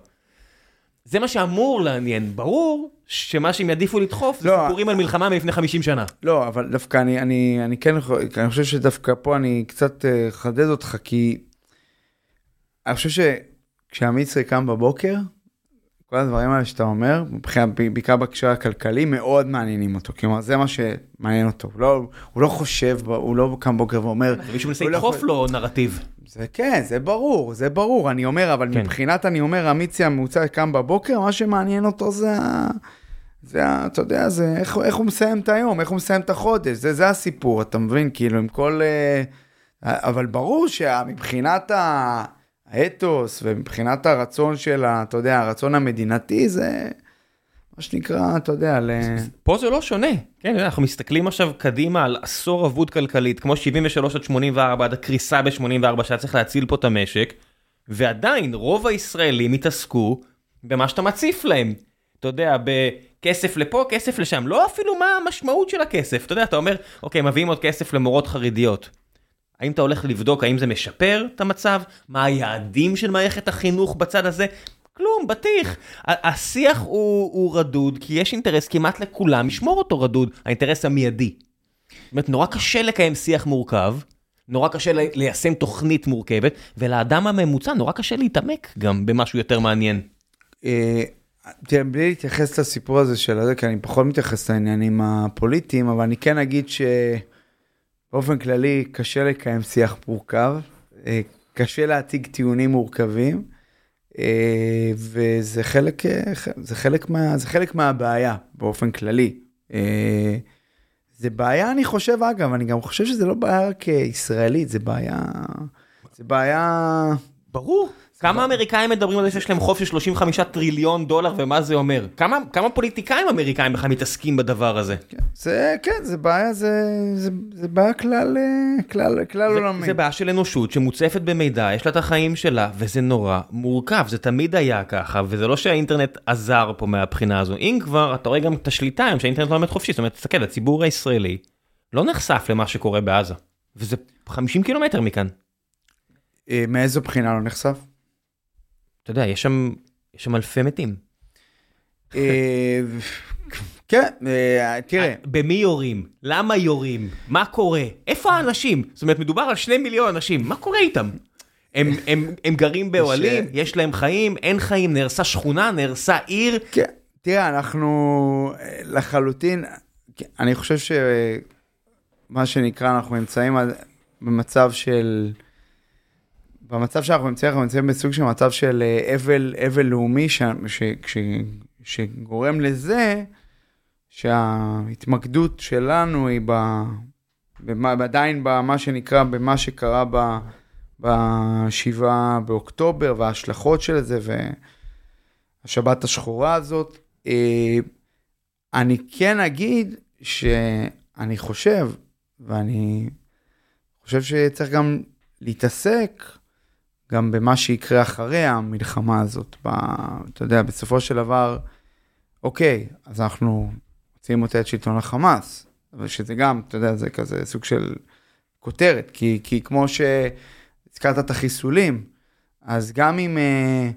זה מה שאמור לעניין, ברור שמה שהם יעדיפו לדחוף לא, זה סיפורים על מלחמה מלפני 50 שנה. לא, אבל דווקא אני, אני, אני כן, אני חושב שדווקא פה אני קצת אחדד אה, אותך, כי אני חושב שכשהמצרי קם בבוקר, כל הדברים האלה שאתה אומר, בעיקר בהקשר הכלכלי, מאוד מעניינים אותו. כלומר, זה מה שמעניין אותו. לא, הוא לא חושב, הוא לא קם בוקר ואומר... מישהו מנסה לא לדחוף לו נרטיב. זה כן, זה ברור, זה ברור. אני אומר, אבל כן. מבחינת, אני אומר, המיצי הממוצע קם בבוקר, מה שמעניין אותו זה ה... זה, ה, אתה יודע, זה איך, איך הוא מסיים את היום, איך הוא מסיים את החודש, זה, זה הסיפור, אתה מבין? כאילו, עם כל... אה, אבל ברור שמבחינת ה... האתוס ומבחינת הרצון של, ה, אתה יודע, הרצון המדינתי זה מה שנקרא, אתה יודע, ל... פה זה לא שונה, כן, אנחנו מסתכלים עכשיו קדימה על עשור אבוד כלכלית, כמו 73 עד 84, עד הקריסה ב-84, שהיה צריך להציל פה את המשק, ועדיין רוב הישראלים התעסקו במה שאתה מציף להם. אתה יודע, בכסף לפה, כסף לשם, לא אפילו מה המשמעות של הכסף. אתה יודע, אתה אומר, אוקיי, מביאים עוד כסף למורות חרדיות. האם אתה הולך לבדוק האם זה משפר את המצב? מה היעדים של מערכת החינוך בצד הזה? כלום, בטיח. השיח הוא, הוא רדוד, כי יש אינטרס כמעט לכולם לשמור אותו רדוד, האינטרס המיידי. זאת אומרת, נורא קשה לקיים שיח מורכב, נורא קשה ליישם תוכנית מורכבת, ולאדם הממוצע נורא קשה להתעמק גם במשהו יותר מעניין. אה, תראה, בלי להתייחס לסיפור הזה של הזה, כי אני פחות מתייחס לעניינים הפוליטיים, אבל אני כן אגיד שבאופן כללי קשה לקיים שיח מורכב, אה, קשה להציג טיעונים מורכבים, אה, וזה חלק, אה, זה חלק, מה, זה חלק מהבעיה באופן כללי. זה בעיה, אני חושב, אגב, אני גם חושב שזה לא בעיה רק ישראלית, זה בעיה... זה בעיה... ברור. כמה אמריקאים מדברים על זה שיש להם חוב של 35 טריליון דולר ומה זה אומר? כמה, כמה פוליטיקאים אמריקאים בכלל מתעסקים בדבר הזה? כן, זה, כן, זה בעיה, זה, בעיה כלל, אה, כלל, כלל עולמי. זה בעיה של אנושות שמוצפת במידע, יש לה את החיים שלה, וזה נורא מורכב, זה תמיד היה ככה, וזה לא שהאינטרנט עזר פה מהבחינה הזו. אם כבר, אתה רואה גם את השליטה היום שהאינטרנט לא עומד חופשי, זאת אומרת, תסתכל, הציבור הישראלי לא נחשף למה שקורה בעזה, וזה 50 קילומטר מכאן. אה, מאיזו בחינה לא נחשף? אתה יודע, יש שם, יש שם אלפי מתים. אה, כן, אה, תראה. במי יורים? למה יורים? מה קורה? איפה האנשים? זאת אומרת, מדובר על שני מיליון אנשים, מה קורה איתם? הם, הם, הם גרים באוהלים, יש להם חיים, אין חיים, נהרסה שכונה, נהרסה עיר. כן, תראה, אנחנו לחלוטין, אני חושב שמה שנקרא, אנחנו נמצאים במצב של... במצב שאנחנו נמצאים, אנחנו נמצאים בסוג של מצב של אה, אבל, אבל לאומי, ש, ש, ש, שגורם לזה שההתמקדות שלנו היא ב, במה, עדיין במה שנקרא, במה שקרה ב, בשבעה באוקטובר וההשלכות של זה והשבת השחורה הזאת. אה, אני כן אגיד שאני חושב, ואני חושב שצריך גם להתעסק גם במה שיקרה אחרי המלחמה הזאת. ב, אתה יודע, בסופו של דבר, אוקיי, אז אנחנו רוצים את שלטון החמאס, אבל שזה גם, אתה יודע, זה כזה סוג של כותרת, כי, כי כמו שהזכרת את החיסולים, אז גם אם אה,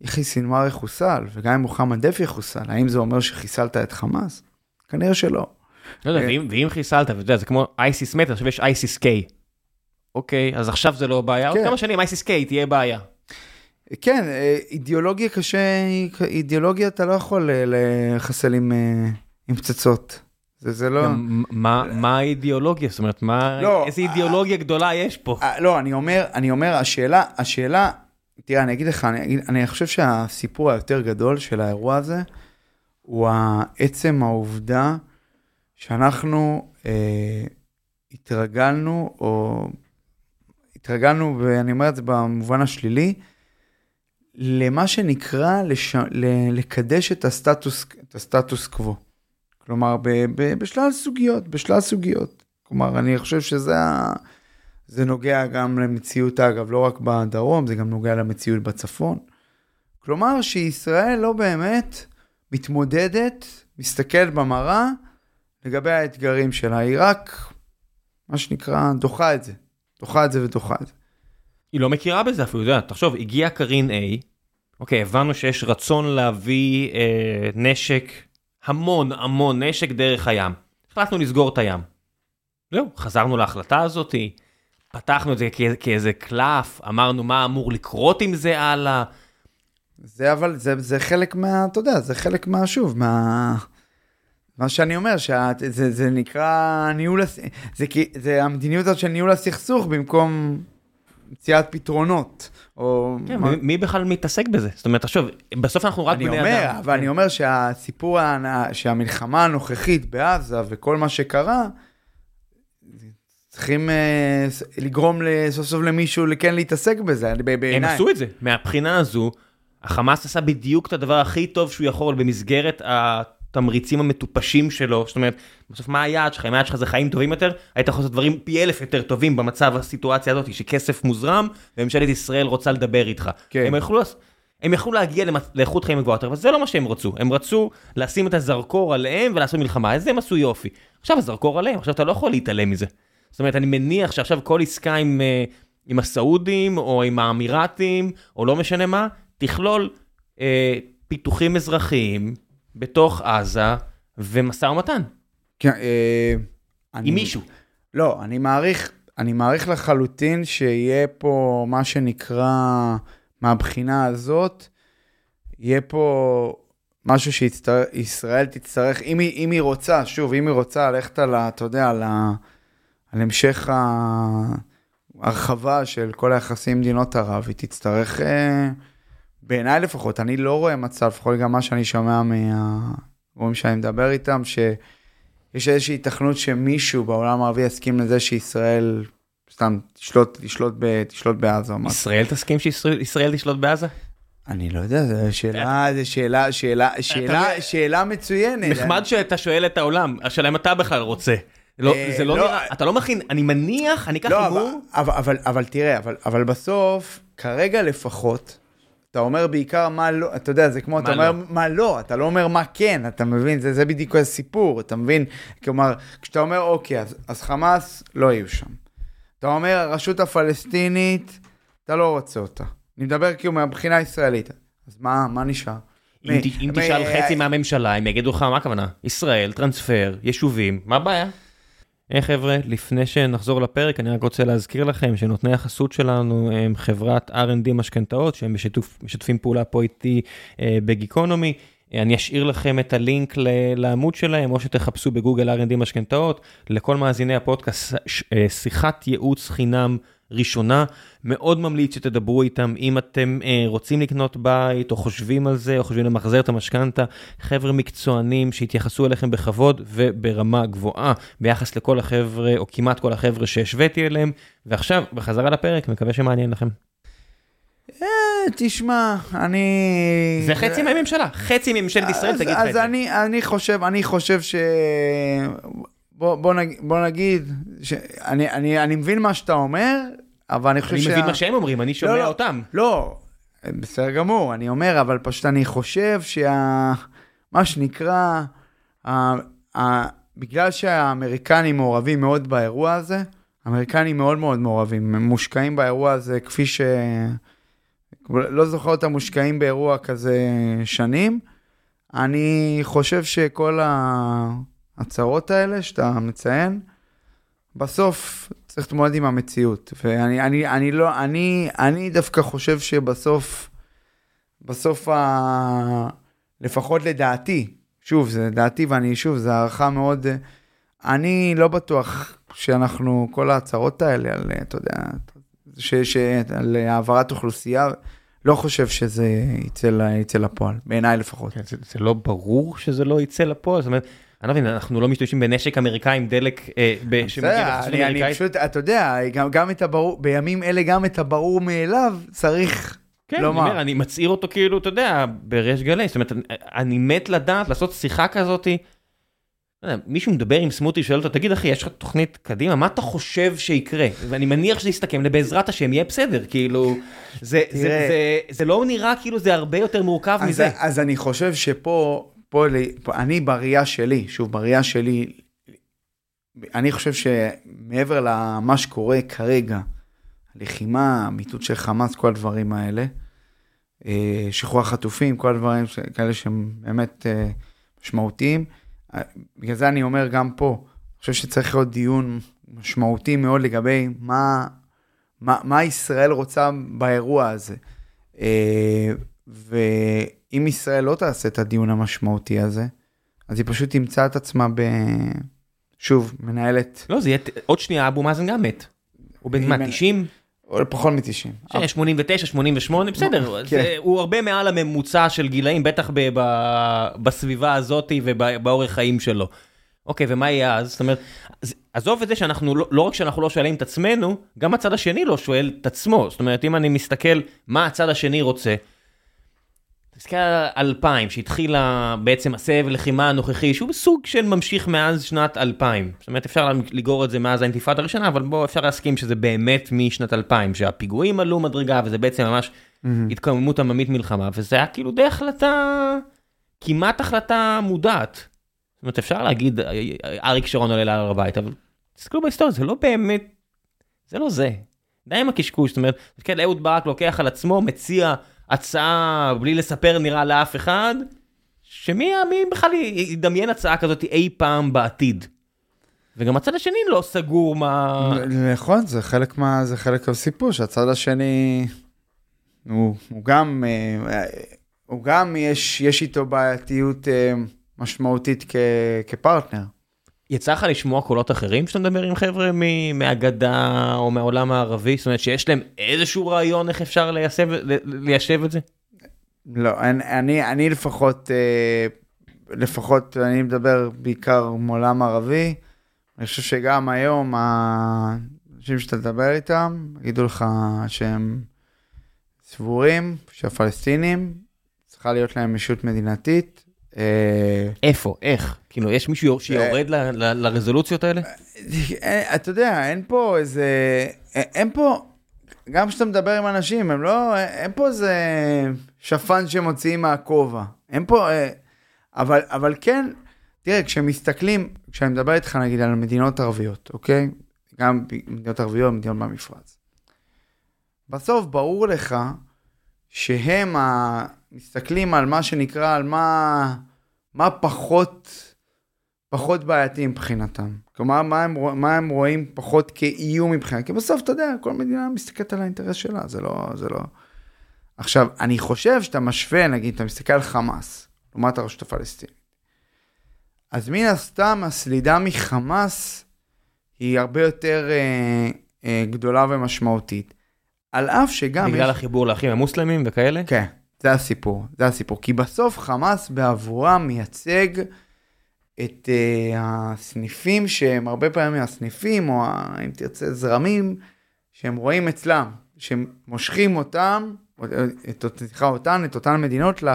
יחיא סינואר יחוסל, וגם אם מוחמד דף יחוסל, האם זה אומר שחיסלת את חמאס? כנראה שלא. לא יודע, ואם, ואם חיסלת, אתה יודע, זה כמו אייסיס מת, עכשיו יש אייסיס קיי. אוקיי, אז עכשיו זה לא בעיה, עוד כן. כמה שנים קיי תהיה בעיה. כן, אה, אידיאולוגיה קשה, אידיאולוגיה אתה לא יכול אה, לחסל עם, אה, עם פצצות. זה, זה לא... מה, מה האידיאולוגיה? זאת אומרת, מה, לא, איזה אידיאולוגיה גדולה יש פה? לא, אני אומר, אני אומר, השאלה, השאלה, תראה, אני אגיד לך, אני, אגיד, אני חושב שהסיפור היותר גדול של האירוע הזה, הוא עצם העובדה שאנחנו אה, התרגלנו, או התרגלנו, ואני אומר את זה במובן השלילי, למה שנקרא לש... לקדש את הסטטוס, את הסטטוס קוו. כלומר, ב... ב... בשלל סוגיות, בשלל סוגיות. כלומר, אני חושב שזה. זה נוגע גם למציאות, אגב, לא רק בדרום, זה גם נוגע למציאות בצפון. כלומר, שישראל לא באמת מתמודדת, מסתכלת במראה לגבי האתגרים שלה, היא רק, מה שנקרא, דוחה את זה. דוחה את זה ודוחה את זה. היא לא מכירה בזה אפילו, יודע, תחשוב, הגיע קרין A, אוקיי, הבנו שיש רצון להביא אה, נשק, המון המון נשק דרך הים. החלטנו לסגור את הים. זהו, חזרנו להחלטה הזאתי, פתחנו את זה כאיזה קלף, אמרנו מה אמור לקרות עם זה הלאה. זה אבל, זה, זה חלק מה, אתה יודע, זה חלק מה, שוב, מה... מה שאני אומר, שזה זה נקרא ניהול, זה, זה המדיניות הזאת של ניהול הסכסוך במקום מציאת פתרונות. או... כן, מה... מי בכלל מתעסק בזה? זאת אומרת, תחשוב, בסוף אנחנו רק בני אומר, אדם. אבל אני אומר שהסיפור, שהמלחמה הנוכחית בעזה וכל מה שקרה, צריכים uh, לגרום סוף סוף למישהו כן להתעסק בזה, בעיניי. הם עשו את זה, מהבחינה הזו, החמאס עשה בדיוק את הדבר הכי טוב שהוא יכול במסגרת התמריצים המטופשים שלו, זאת אומרת, בסוף מה היעד שלך? אם היעד שלך זה חיים טובים יותר, היית יכול לעשות דברים פי אלף יותר טובים במצב הסיטואציה הזאת, שכסף מוזרם, וממשלת ישראל רוצה לדבר איתך. כן. הם יכלו... הם יכלו להגיע לאיכות חיים גבוהה יותר, אבל זה לא מה שהם רצו. הם רצו לשים את הזרקור עליהם ולעשות מלחמה, אז הם עשו יופי. עכשיו הזרקור עליהם, עכשיו אתה לא יכול להתעלם מזה. זאת אומרת, אני מניח שעכשיו כל עסקה עם, אה, עם הסעודים, או עם האמירתים, או לא משנה מה, תכלול אה, פיתוחים אזרחיים, בתוך עזה ומשא ומתן. כן, אה, אני... עם מישהו. לא, אני מעריך, אני מעריך לחלוטין שיהיה פה מה שנקרא, מהבחינה הזאת, יהיה פה משהו שישראל תצטרך, אם היא, אם היא רוצה, שוב, אם היא רוצה ללכת על, ה- אתה יודע, על, ה, על המשך ההרחבה של כל היחסים עם מדינות ערב, היא תצטרך, אה, בעיניי לפחות, אני לא רואה מצב, לפחות גם מה שאני שומע מהגורמים שאני מדבר איתם, שיש איזושהי התכנות שמישהו בעולם הערבי יסכים לזה שישראל, סתם, תשלוט, תשלוט, ב, תשלוט בעזה. ישראל תסכים שישראל ישראל תשלוט בעזה? אני לא יודע, זו שאלה, זו שאלה, שאלה, שאלה, שאלה מצוינת. נחמד שאתה שואל את העולם, השאלה אם אתה בכלל רוצה. לא, אה, זה לא לא, נראה, אתה לא מכין, אני מניח, אני אקח לא, הימור. אבל, אבל, אבל, תראה, אבל, אבל בסוף, כרגע לפחות, אתה אומר בעיקר מה לא, אתה יודע, זה כמו, אתה מה אומר לא. מה לא, אתה לא אומר מה כן, אתה מבין? זה, זה בדיוק הסיפור, אתה מבין? כלומר, כשאתה אומר, אוקיי, אז, אז חמאס לא יהיו שם. אתה אומר, הרשות הפלסטינית, אתה לא רוצה אותה. אני מדבר כאילו מהבחינה הישראלית. אז מה, מה נשאר? אם אם מ- תשאל מ- חצי מהממשלה, הם יגידו לך, מה הכוונה? ישראל, טרנספר, יישובים, מה הבעיה? היי חבר'ה, לפני שנחזור לפרק, אני רק רוצה להזכיר לכם שנותני החסות שלנו הם חברת R&D משכנתאות, שהם בשיתוף, משתפים פעולה פה איתי אה, בגיקונומי. אה, אני אשאיר לכם את הלינק לעמוד שלהם, או שתחפשו בגוגל R&D משכנתאות. לכל מאזיני הפודקאסט, אה, שיחת ייעוץ חינם ראשונה. מאוד ממליץ שתדברו איתם אם אתם אה, רוצים לקנות בית, או חושבים על זה, או חושבים למחזר את המשכנתה. חבר'ה מקצוענים שיתייחסו אליכם בכבוד וברמה גבוהה ביחס לכל החבר'ה, או כמעט כל החבר'ה שהשוויתי אליהם. ועכשיו, בחזרה לפרק, מקווה שמעניין לכם. אה, תשמע, אני... זה חצי מהממשלה, חצי מממשלת ישראל תגיד את אז. אני, אני חושב, אני חושב ש... בוא, בוא, נג, בוא נגיד, ש... אני, אני, אני מבין מה שאתה אומר, אבל אני חושב אני שה... מבין מה שהם אומרים, אני שומע לא, לא. אותם. לא, בסדר גמור, אני אומר, אבל פשוט אני חושב שה... מה שנקרא, ה... ה... בגלל שהאמריקנים מעורבים מאוד באירוע הזה, האמריקנים מאוד מאוד מעורבים, הם מושקעים באירוע הזה כפי ש... לא זוכר אותם מושקעים באירוע כזה שנים. אני חושב שכל ההצהרות האלה שאתה מציין, בסוף צריך להתמודד עם המציאות. ואני אני, אני לא, אני, אני דווקא חושב שבסוף, בסוף, ה... לפחות לדעתי, שוב, זה דעתי ואני, שוב, זו הערכה מאוד, אני לא בטוח שאנחנו, כל ההצהרות האלה על, אתה יודע, ש, ש, על העברת אוכלוסייה, לא חושב שזה יצא, יצא לפועל, בעיניי לפחות. כן, זה, זה לא ברור שזה לא יצא לפועל, זאת אומרת, אני לא מבין, אנחנו לא משתמשים בנשק אמריקאי עם דלק אה, שמגיע בסדר, לחסות אני, אני. פשוט, אתה יודע, גם, את הברור, בימים אלה גם את הברור מאליו צריך כן, אני לומר. אומר, אני מצהיר אותו כאילו, אתה יודע, בריש גלי, זאת אומרת, אני- אני מת לדעת לעשות שיחה כזאתי. לא מישהו מדבר עם סמוטי, שואל אותו, תגיד אחי, יש לך תוכנית קדימה, מה אתה חושב שיקרה? ואני מניח שזה יסתכם לבעזרת השם יהיה בסדר, כאילו, זה, זה. זה, זה לא נראה כאילו זה הרבה יותר מורכב אז, מזה. אז אני חושב שפה, פה, אני בראייה שלי, שוב, בראייה שלי, אני חושב שמעבר למה שקורה כרגע, לחימה, מיטוט של חמאס, כל הדברים האלה, אה, שחרור החטופים, כל הדברים כאלה שהם באמת אה, משמעותיים, אה, בגלל זה אני אומר גם פה, אני חושב שצריך להיות דיון משמעותי מאוד לגבי מה, מה, מה ישראל רוצה באירוע הזה. אה, ואם ישראל לא תעשה את הדיון המשמעותי הזה, אז היא פשוט תמצא את עצמה ב... שוב, מנהלת לא, זה יהיה, עוד שנייה אבו מאזן גם מת. הוא בן מה, אם- 90? או פחות מ-90. 89, 88, בסדר. זה- הוא הרבה מעל הממוצע של גילאים, בטח ב- ב- בסביבה הזאת ובאורח חיים שלו. אוקיי, ומה יהיה אז? זאת אומרת, עזוב את זה שאנחנו, לא- לא רק שאנחנו לא שואלים את עצמנו, גם הצד השני לא שואל את עצמו. זאת אומרת, אם אני מסתכל מה הצד השני רוצה, תסתכל על 2000, שהתחילה בעצם הסבב לחימה הנוכחי, שהוא סוג של ממשיך מאז שנת 2000. זאת אומרת, אפשר לגרור את זה מאז האינתיפאדה הראשונה, אבל בואו אפשר להסכים שזה באמת משנת 2000, שהפיגועים עלו מדרגה, וזה בעצם ממש התקוממות עממית מלחמה, וזה היה כאילו די החלטה, כמעט החלטה מודעת. זאת אומרת, אפשר להגיד, אריק שרון עולה להר הבית, אבל תסתכלו בהיסטוריה, זה לא באמת, זה לא זה. די עם הקשקוש, זאת אומרת, כן, אהוד ברק לוקח על עצמו, מציע הצעה בלי לספר נראה לאף אחד, שמי מי בכלל ידמיין הצעה כזאת אי פעם בעתיד. וגם הצד השני לא סגור מה... נכון, זה חלק מה... זה חלק מהסיפור, שהצד השני הוא, הוא גם... אה, הוא גם, יש, יש איתו בעייתיות אה, משמעותית כ, כפרטנר. יצא לך לשמוע קולות אחרים כשאתה מדבר עם חבר'ה מהגדה או מהעולם הערבי? זאת אומרת שיש להם איזשהו רעיון איך אפשר ליישב, ליישב את זה? לא, אני, אני, אני לפחות, אה, לפחות, אני מדבר בעיקר מעולם ערבי. אני חושב שגם היום האנשים שאתה מדבר איתם, יגידו לך שהם סבורים שהפלסטינים צריכה להיות להם ישות מדינתית. אה, איפה? איך? כאילו יש מישהו שיורד ל- לרזולוציות האלה? אה, אתה יודע, אין פה איזה, אה, אין פה, גם כשאתה מדבר עם אנשים, הם לא, אין פה איזה שפן שמוציאים מהכובע. אין פה, אה, אבל, אבל כן, תראה, כשמסתכלים, כשאני מדבר איתך נגיד על מדינות ערביות, אוקיי? גם מדינות ערביות, מדינות במפרץ. בסוף ברור לך שהם ה... מסתכלים על מה שנקרא, על מה, מה פחות, פחות בעייתי מבחינתם. כלומר, מה הם, מה הם רואים פחות כאיום מבחינתם. כי בסוף, אתה יודע, כל מדינה מסתכלת על האינטרס שלה, זה לא, זה לא... עכשיו, אני חושב שאתה משווה, נגיד, אתה מסתכל על חמאס, לעומת הרשות הפלסטינית. אז מן הסתם, הסלידה מחמאס היא הרבה יותר אה, אה, גדולה ומשמעותית. על אף שגם... בגלל יש... החיבור לאחים המוסלמים וכאלה? כן, זה הסיפור, זה הסיפור. כי בסוף חמאס בעבורם מייצג את uh, הסניפים שהם הרבה פעמים הסניפים, או ה, אם תרצה זרמים, שהם רואים אצלם, שהם מושכים אותם, את, סליחה, אותן, את אותן מדינות ל,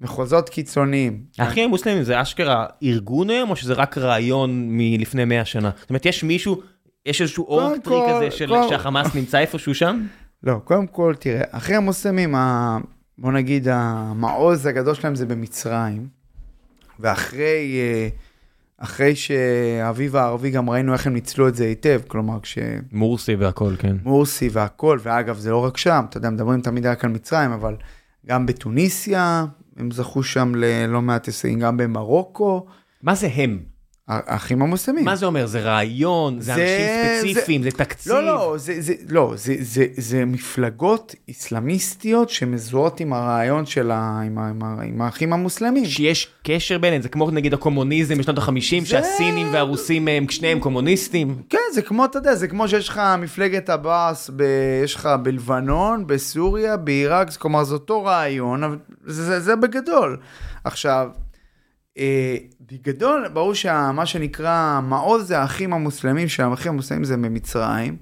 למחוזות קיצוניים. האחים המוסלמים זה אשכרה ארגון היום או שזה רק רעיון מלפני 100 שנה? זאת אומרת יש מישהו, יש איזשהו אורקטרי כזה של שהחמאס נמצא איפשהו שם? לא, קודם כל, תראה, אחרי המוסלמים, ה... בוא נגיד, המעוז הגדול שלהם זה במצרים, ואחרי אה, אחרי שהאביב הערבי גם ראינו איך הם ניצלו את זה היטב, כלומר, מורסי והכל, כן. כשמורסי והכל, ואגב, זה לא רק שם, אתה יודע, מדברים תמיד רק על מצרים, אבל גם בתוניסיה, הם זכו שם ללא מעט הישגים, גם במרוקו, מה זה הם? האחים המוסלמים. מה זה אומר? זה רעיון? זה זה- אנשים ספציפיים? זה תקציב? לא, לא, זה, זה, לא זה, זה, זה מפלגות איסלאמיסטיות שמזוהות עם הרעיון של ה, עם, ה, עם, ה, עם האחים המוסלמים. שיש קשר ביניהם, זה כמו נגיד הקומוניזם בשנות החמישים, זה- שהסינים והרוסים הם שניהם קומוניסטים. כן, זה כמו, אתה יודע, זה כמו שיש לך מפלגת עבאס, ב, יש לך בלבנון, בסוריה, בעיראק, זה- כלומר זה אותו רעיון, אבל זה, זה, זה בגדול. עכשיו, אה, בגדול, ברור שמה שנקרא מעוז זה האחים המוסלמים, שהאחים המוסלמים זה ממצרים.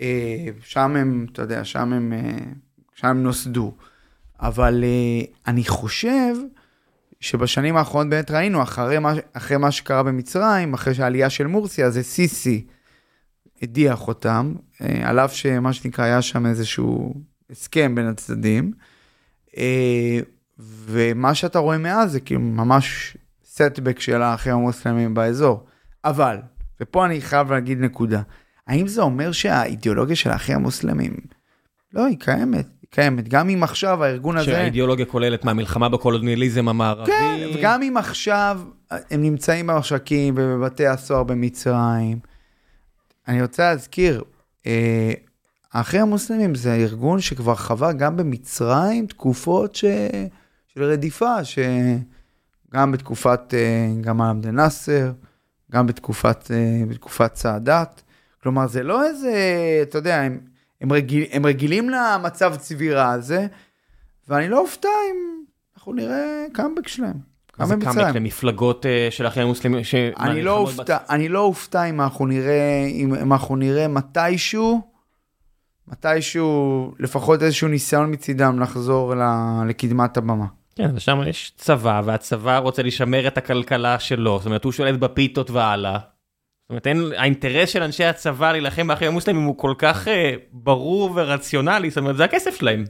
אה, שם הם, אתה יודע, שם הם, אה, שם הם נוסדו. אבל אה, אני חושב שבשנים האחרונות באמת ראינו, אחרי מה, אחרי מה שקרה במצרים, אחרי שהעלייה של מורסיה, זה סיסי הדיח אותם, על אף שמה שנקרא, היה שם איזשהו הסכם בין הצדדים. ומה שאתה רואה מאז זה כאילו ממש סטבק של האחים המוסלמים באזור. אבל, ופה אני חייב להגיד נקודה, האם זה אומר שהאידיאולוגיה של האחים המוסלמים, לא, היא קיימת, היא קיימת. גם אם עכשיו הארגון הזה... שהאידיאולוגיה כוללת מהמלחמה בקולוניאליזם המערבי. כן, וגם אם עכשיו הם נמצאים במשקים ובבתי הסוהר במצרים. אני רוצה להזכיר, אה, האחים המוסלמים זה ארגון שכבר חווה גם במצרים תקופות ש... של רדיפה, שגם בתקופת אה, גמל עבד אל-נאצר, גם בתקופת, אה, בתקופת סאדאת. כלומר, זה לא איזה, אתה יודע, הם, הם, רגיל, הם רגילים למצב צבירה הזה, ואני לא אופתע אם אנחנו נראה קאמבק שלהם. גם זה. קאמבק למפלגות אה, של האחים המוסלמים. ש- אני מה, לא אופתע, אני לא אופתע אם אנחנו נראה, אם, אם אנחנו נראה מתישהו, מתישהו, לפחות איזשהו ניסיון מצידם לחזור לקדמת הבמה. כן, ושם יש צבא, והצבא רוצה לשמר את הכלכלה שלו, זאת אומרת, הוא שולט בפיתות והלאה. זאת אומרת, אין, האינטרס של אנשי הצבא להילחם באחים המוסלמים הוא כל כך אה, ברור ורציונלי, זאת אומרת, זה הכסף שלהם.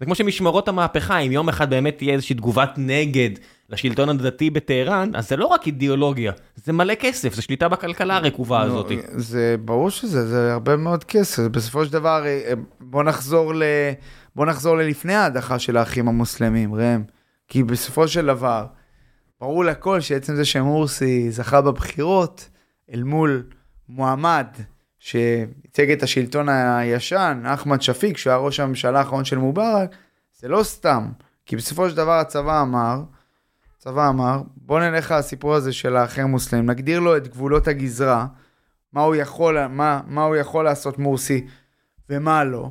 זה כמו שמשמרות המהפכה, אם יום אחד באמת תהיה איזושהי תגובת נגד לשלטון הדתי בטהרן, אז זה לא רק אידיאולוגיה, זה מלא כסף, זה שליטה בכלכלה הרקובה הזאת. זה ברור שזה, זה הרבה מאוד כסף. בסופו של דבר, אה, בוא נחזור, ל, בוא נחזור ללפני ההדחה של האחים המוסלמים, ראם. כי בסופו של דבר, ברור לכל שעצם זה שמורסי זכה בבחירות אל מול מועמד שייצג את השלטון הישן, אחמד שפיק, שהוא היה ראש הממשלה האחרון של מובארק, זה לא סתם, כי בסופו של דבר הצבא אמר, הצבא אמר, בוא נלך לסיפור הזה של האחר מוסלמים, נגדיר לו את גבולות הגזרה, מה הוא יכול, מה, מה הוא יכול לעשות מורסי ומה לא.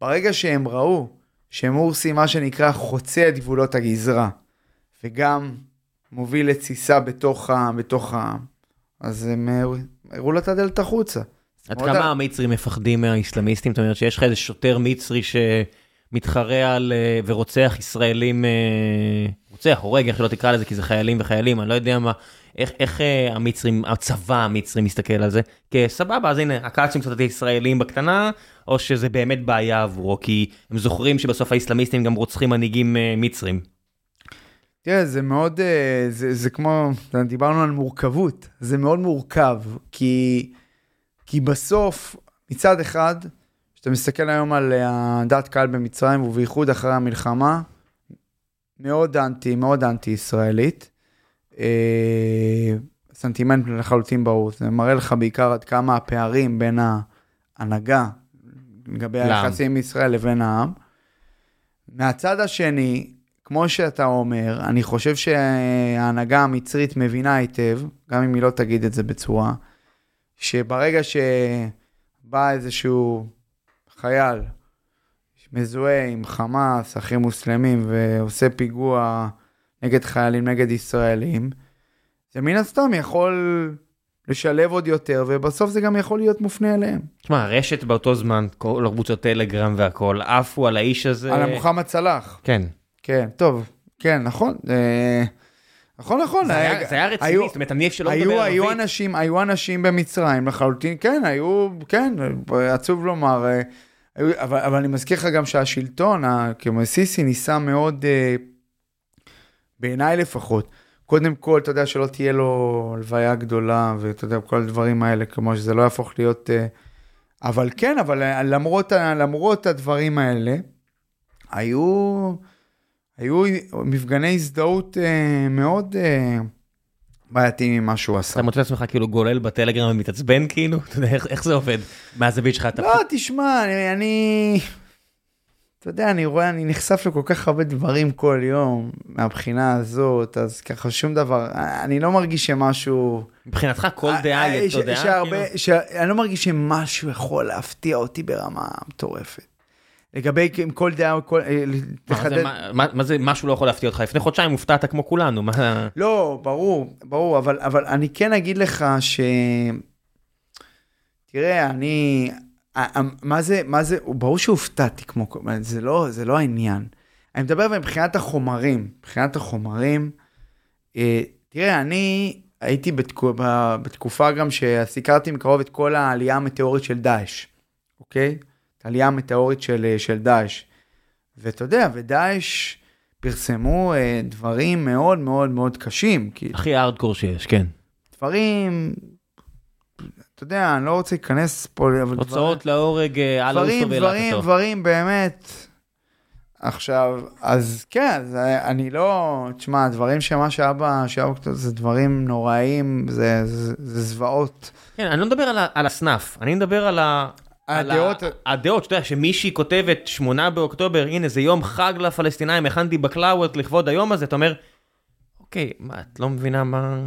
ברגע שהם ראו שמורסי, מה שנקרא, חוצה את גבולות הגזרה, וגם מוביל לתסיסה בתוך העם, בתוך העם, אז הם הראו לו את הדלת החוצה. עד כמה המצרים מפחדים מהאיסלאמיסטים? זאת אומרת שיש לך איזה שוטר מצרי שמתחרה על אה, ורוצח ישראלים, אה, רוצח, הורג, איך שלא תקרא לזה, כי זה חיילים וחיילים, אני לא יודע מה, איך, איך אה, המצרים, הצבא המצרי מסתכל על זה? כסבבה, אז הנה, הקאצ'ים קצת ישראלים בקטנה, או שזה באמת בעיה עבורו, כי הם זוכרים שבסוף האיסלאמיסטים גם רוצחים מנהיגים מצרים. תראה, זה מאוד, זה, זה כמו, דיברנו על מורכבות, זה מאוד מורכב, כי... כי בסוף, מצד אחד, כשאתה מסתכל היום על אה, הדת קהל במצרים, ובייחוד אחרי המלחמה, מאוד אנטי, מאוד אנטי-ישראלית. אה, סנטימנט לחלוטין ברור, זה מראה לך בעיקר עד כמה הפערים בין ההנהגה לגבי היחסים ישראל לבין העם. מהצד השני, כמו שאתה אומר, אני חושב שההנהגה המצרית מבינה היטב, גם אם היא לא תגיד את זה בצורה, שברגע שבא איזשהו חייל מזוהה עם חמאס, אחים מוסלמים, ועושה פיגוע נגד חיילים, נגד ישראלים, זה מן הסתם יכול לשלב עוד יותר, ובסוף זה גם יכול להיות מופנה אליהם. תשמע, הרשת באותו זמן, כל הקבוצות טלגרם והכל, עפו על האיש הזה. על המוחמד סלאח. כן. כן, טוב, כן, נכון. אה, נכון, נכון. זה היה, זה היה רציני, היו, זאת אומרת, אני איפה שלא מדבר ערבית. היו אנשים, היו אנשים במצרים לחלוטין, כן, היו, כן, עצוב לומר. אה, היו, אבל, אבל אני מזכיר לך גם שהשלטון, כמו סיסי, ניסה מאוד, אה, בעיניי לפחות, קודם כל, אתה יודע, שלא תהיה לו הלוויה גדולה, ואתה יודע, כל הדברים האלה, כמו שזה לא יהפוך להיות... אה, אבל כן, אבל למרות, למרות הדברים האלה, היו... היו מפגני הזדהות אה, מאוד אה, בעייתיים ממה שהוא עשה. אתה מוצא את עצמך כאילו גולל בטלגרם ומתעצבן כאילו? אתה יודע איך, איך זה עובד? מהזווית שלך אתה... לא, תשמע, אני, אני... אתה יודע, אני רואה, אני נחשף לכל כך הרבה דברים כל יום מהבחינה הזאת, אז ככה שום דבר, אני לא מרגיש שמשהו... מבחינתך כל דעה היא אותו דעה? שהרבה, כאילו? ש... אני לא מרגיש שמשהו יכול להפתיע אותי ברמה מטורפת. לגבי כל דעה, כל, אה, לחדד... מה, מה, מה זה משהו לא יכול להפתיע אותך? לפני חודשיים הופתעת כמו כולנו, מה... לא, ברור, ברור, אבל, אבל אני כן אגיד לך ש... תראה, אני... מה זה, מה זה, ברור שהופתעתי כמו, זה לא, זה לא העניין. אני מדבר מבחינת החומרים, מבחינת החומרים, אה, תראה, אני הייתי בתקופה, בתקופה גם שסיקרתי מקרוב את כל העלייה המטאורית של דאעש, אוקיי? את העלייה המטאורית של, אה, של דאעש. ואתה יודע, ודאעש פרסמו אה, דברים מאוד מאוד מאוד קשים. כי... הכי ארדקור שיש, כן. דברים, אתה יודע, אני לא רוצה להיכנס פה, אבל... הוצאות דבר... להורג אה, על דברים, דברים, דברים באמת. עכשיו, אז כן, זה, אני לא, תשמע, דברים שמה שאבא, שאבא כתוב, זה דברים נוראיים, זה, זה, זה זוועות. כן, אני לא מדבר על, על הסנאף, אני מדבר על ה... הדעות, הדעות, שאתה יודע, שמישהי כותבת שמונה באוקטובר, הנה זה יום חג לפלסטינאים, הכנתי בקלאוות לכבוד היום הזה, אתה אומר, אוקיי, מה, את לא מבינה מה...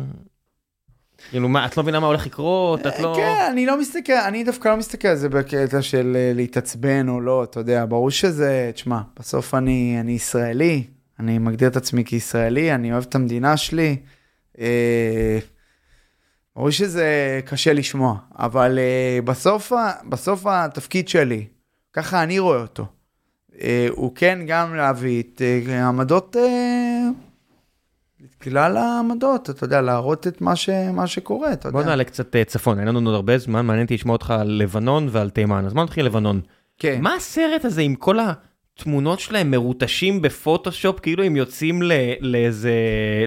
כאילו, מה, את לא מבינה מה הולך לקרות, את לא... כן, אני לא מסתכל, אני דווקא לא מסתכל על זה בקטע של אה, להתעצבן או לא, אתה יודע, ברור שזה, תשמע, בסוף אני, אני ישראלי, אני מגדיר את עצמי כישראלי, אני אוהב את המדינה שלי. אה, ברור שזה קשה לשמוע, אבל uh, בסוף, בסוף התפקיד שלי, ככה אני רואה אותו, uh, הוא כן גם להביא את העמדות, uh, את כלל העמדות, אתה יודע, להראות את מה, ש, מה שקורה, אתה יודע. בוא נעלה קצת uh, צפון, אין לנו עוד הרבה זמן, מעניין אותי לשמוע אותך על לבנון ועל תימן, אז בוא נתחיל לבנון. כן. מה הסרט הזה עם כל התמונות שלהם מרוטשים בפוטושופ, כאילו הם יוצאים לאיזה,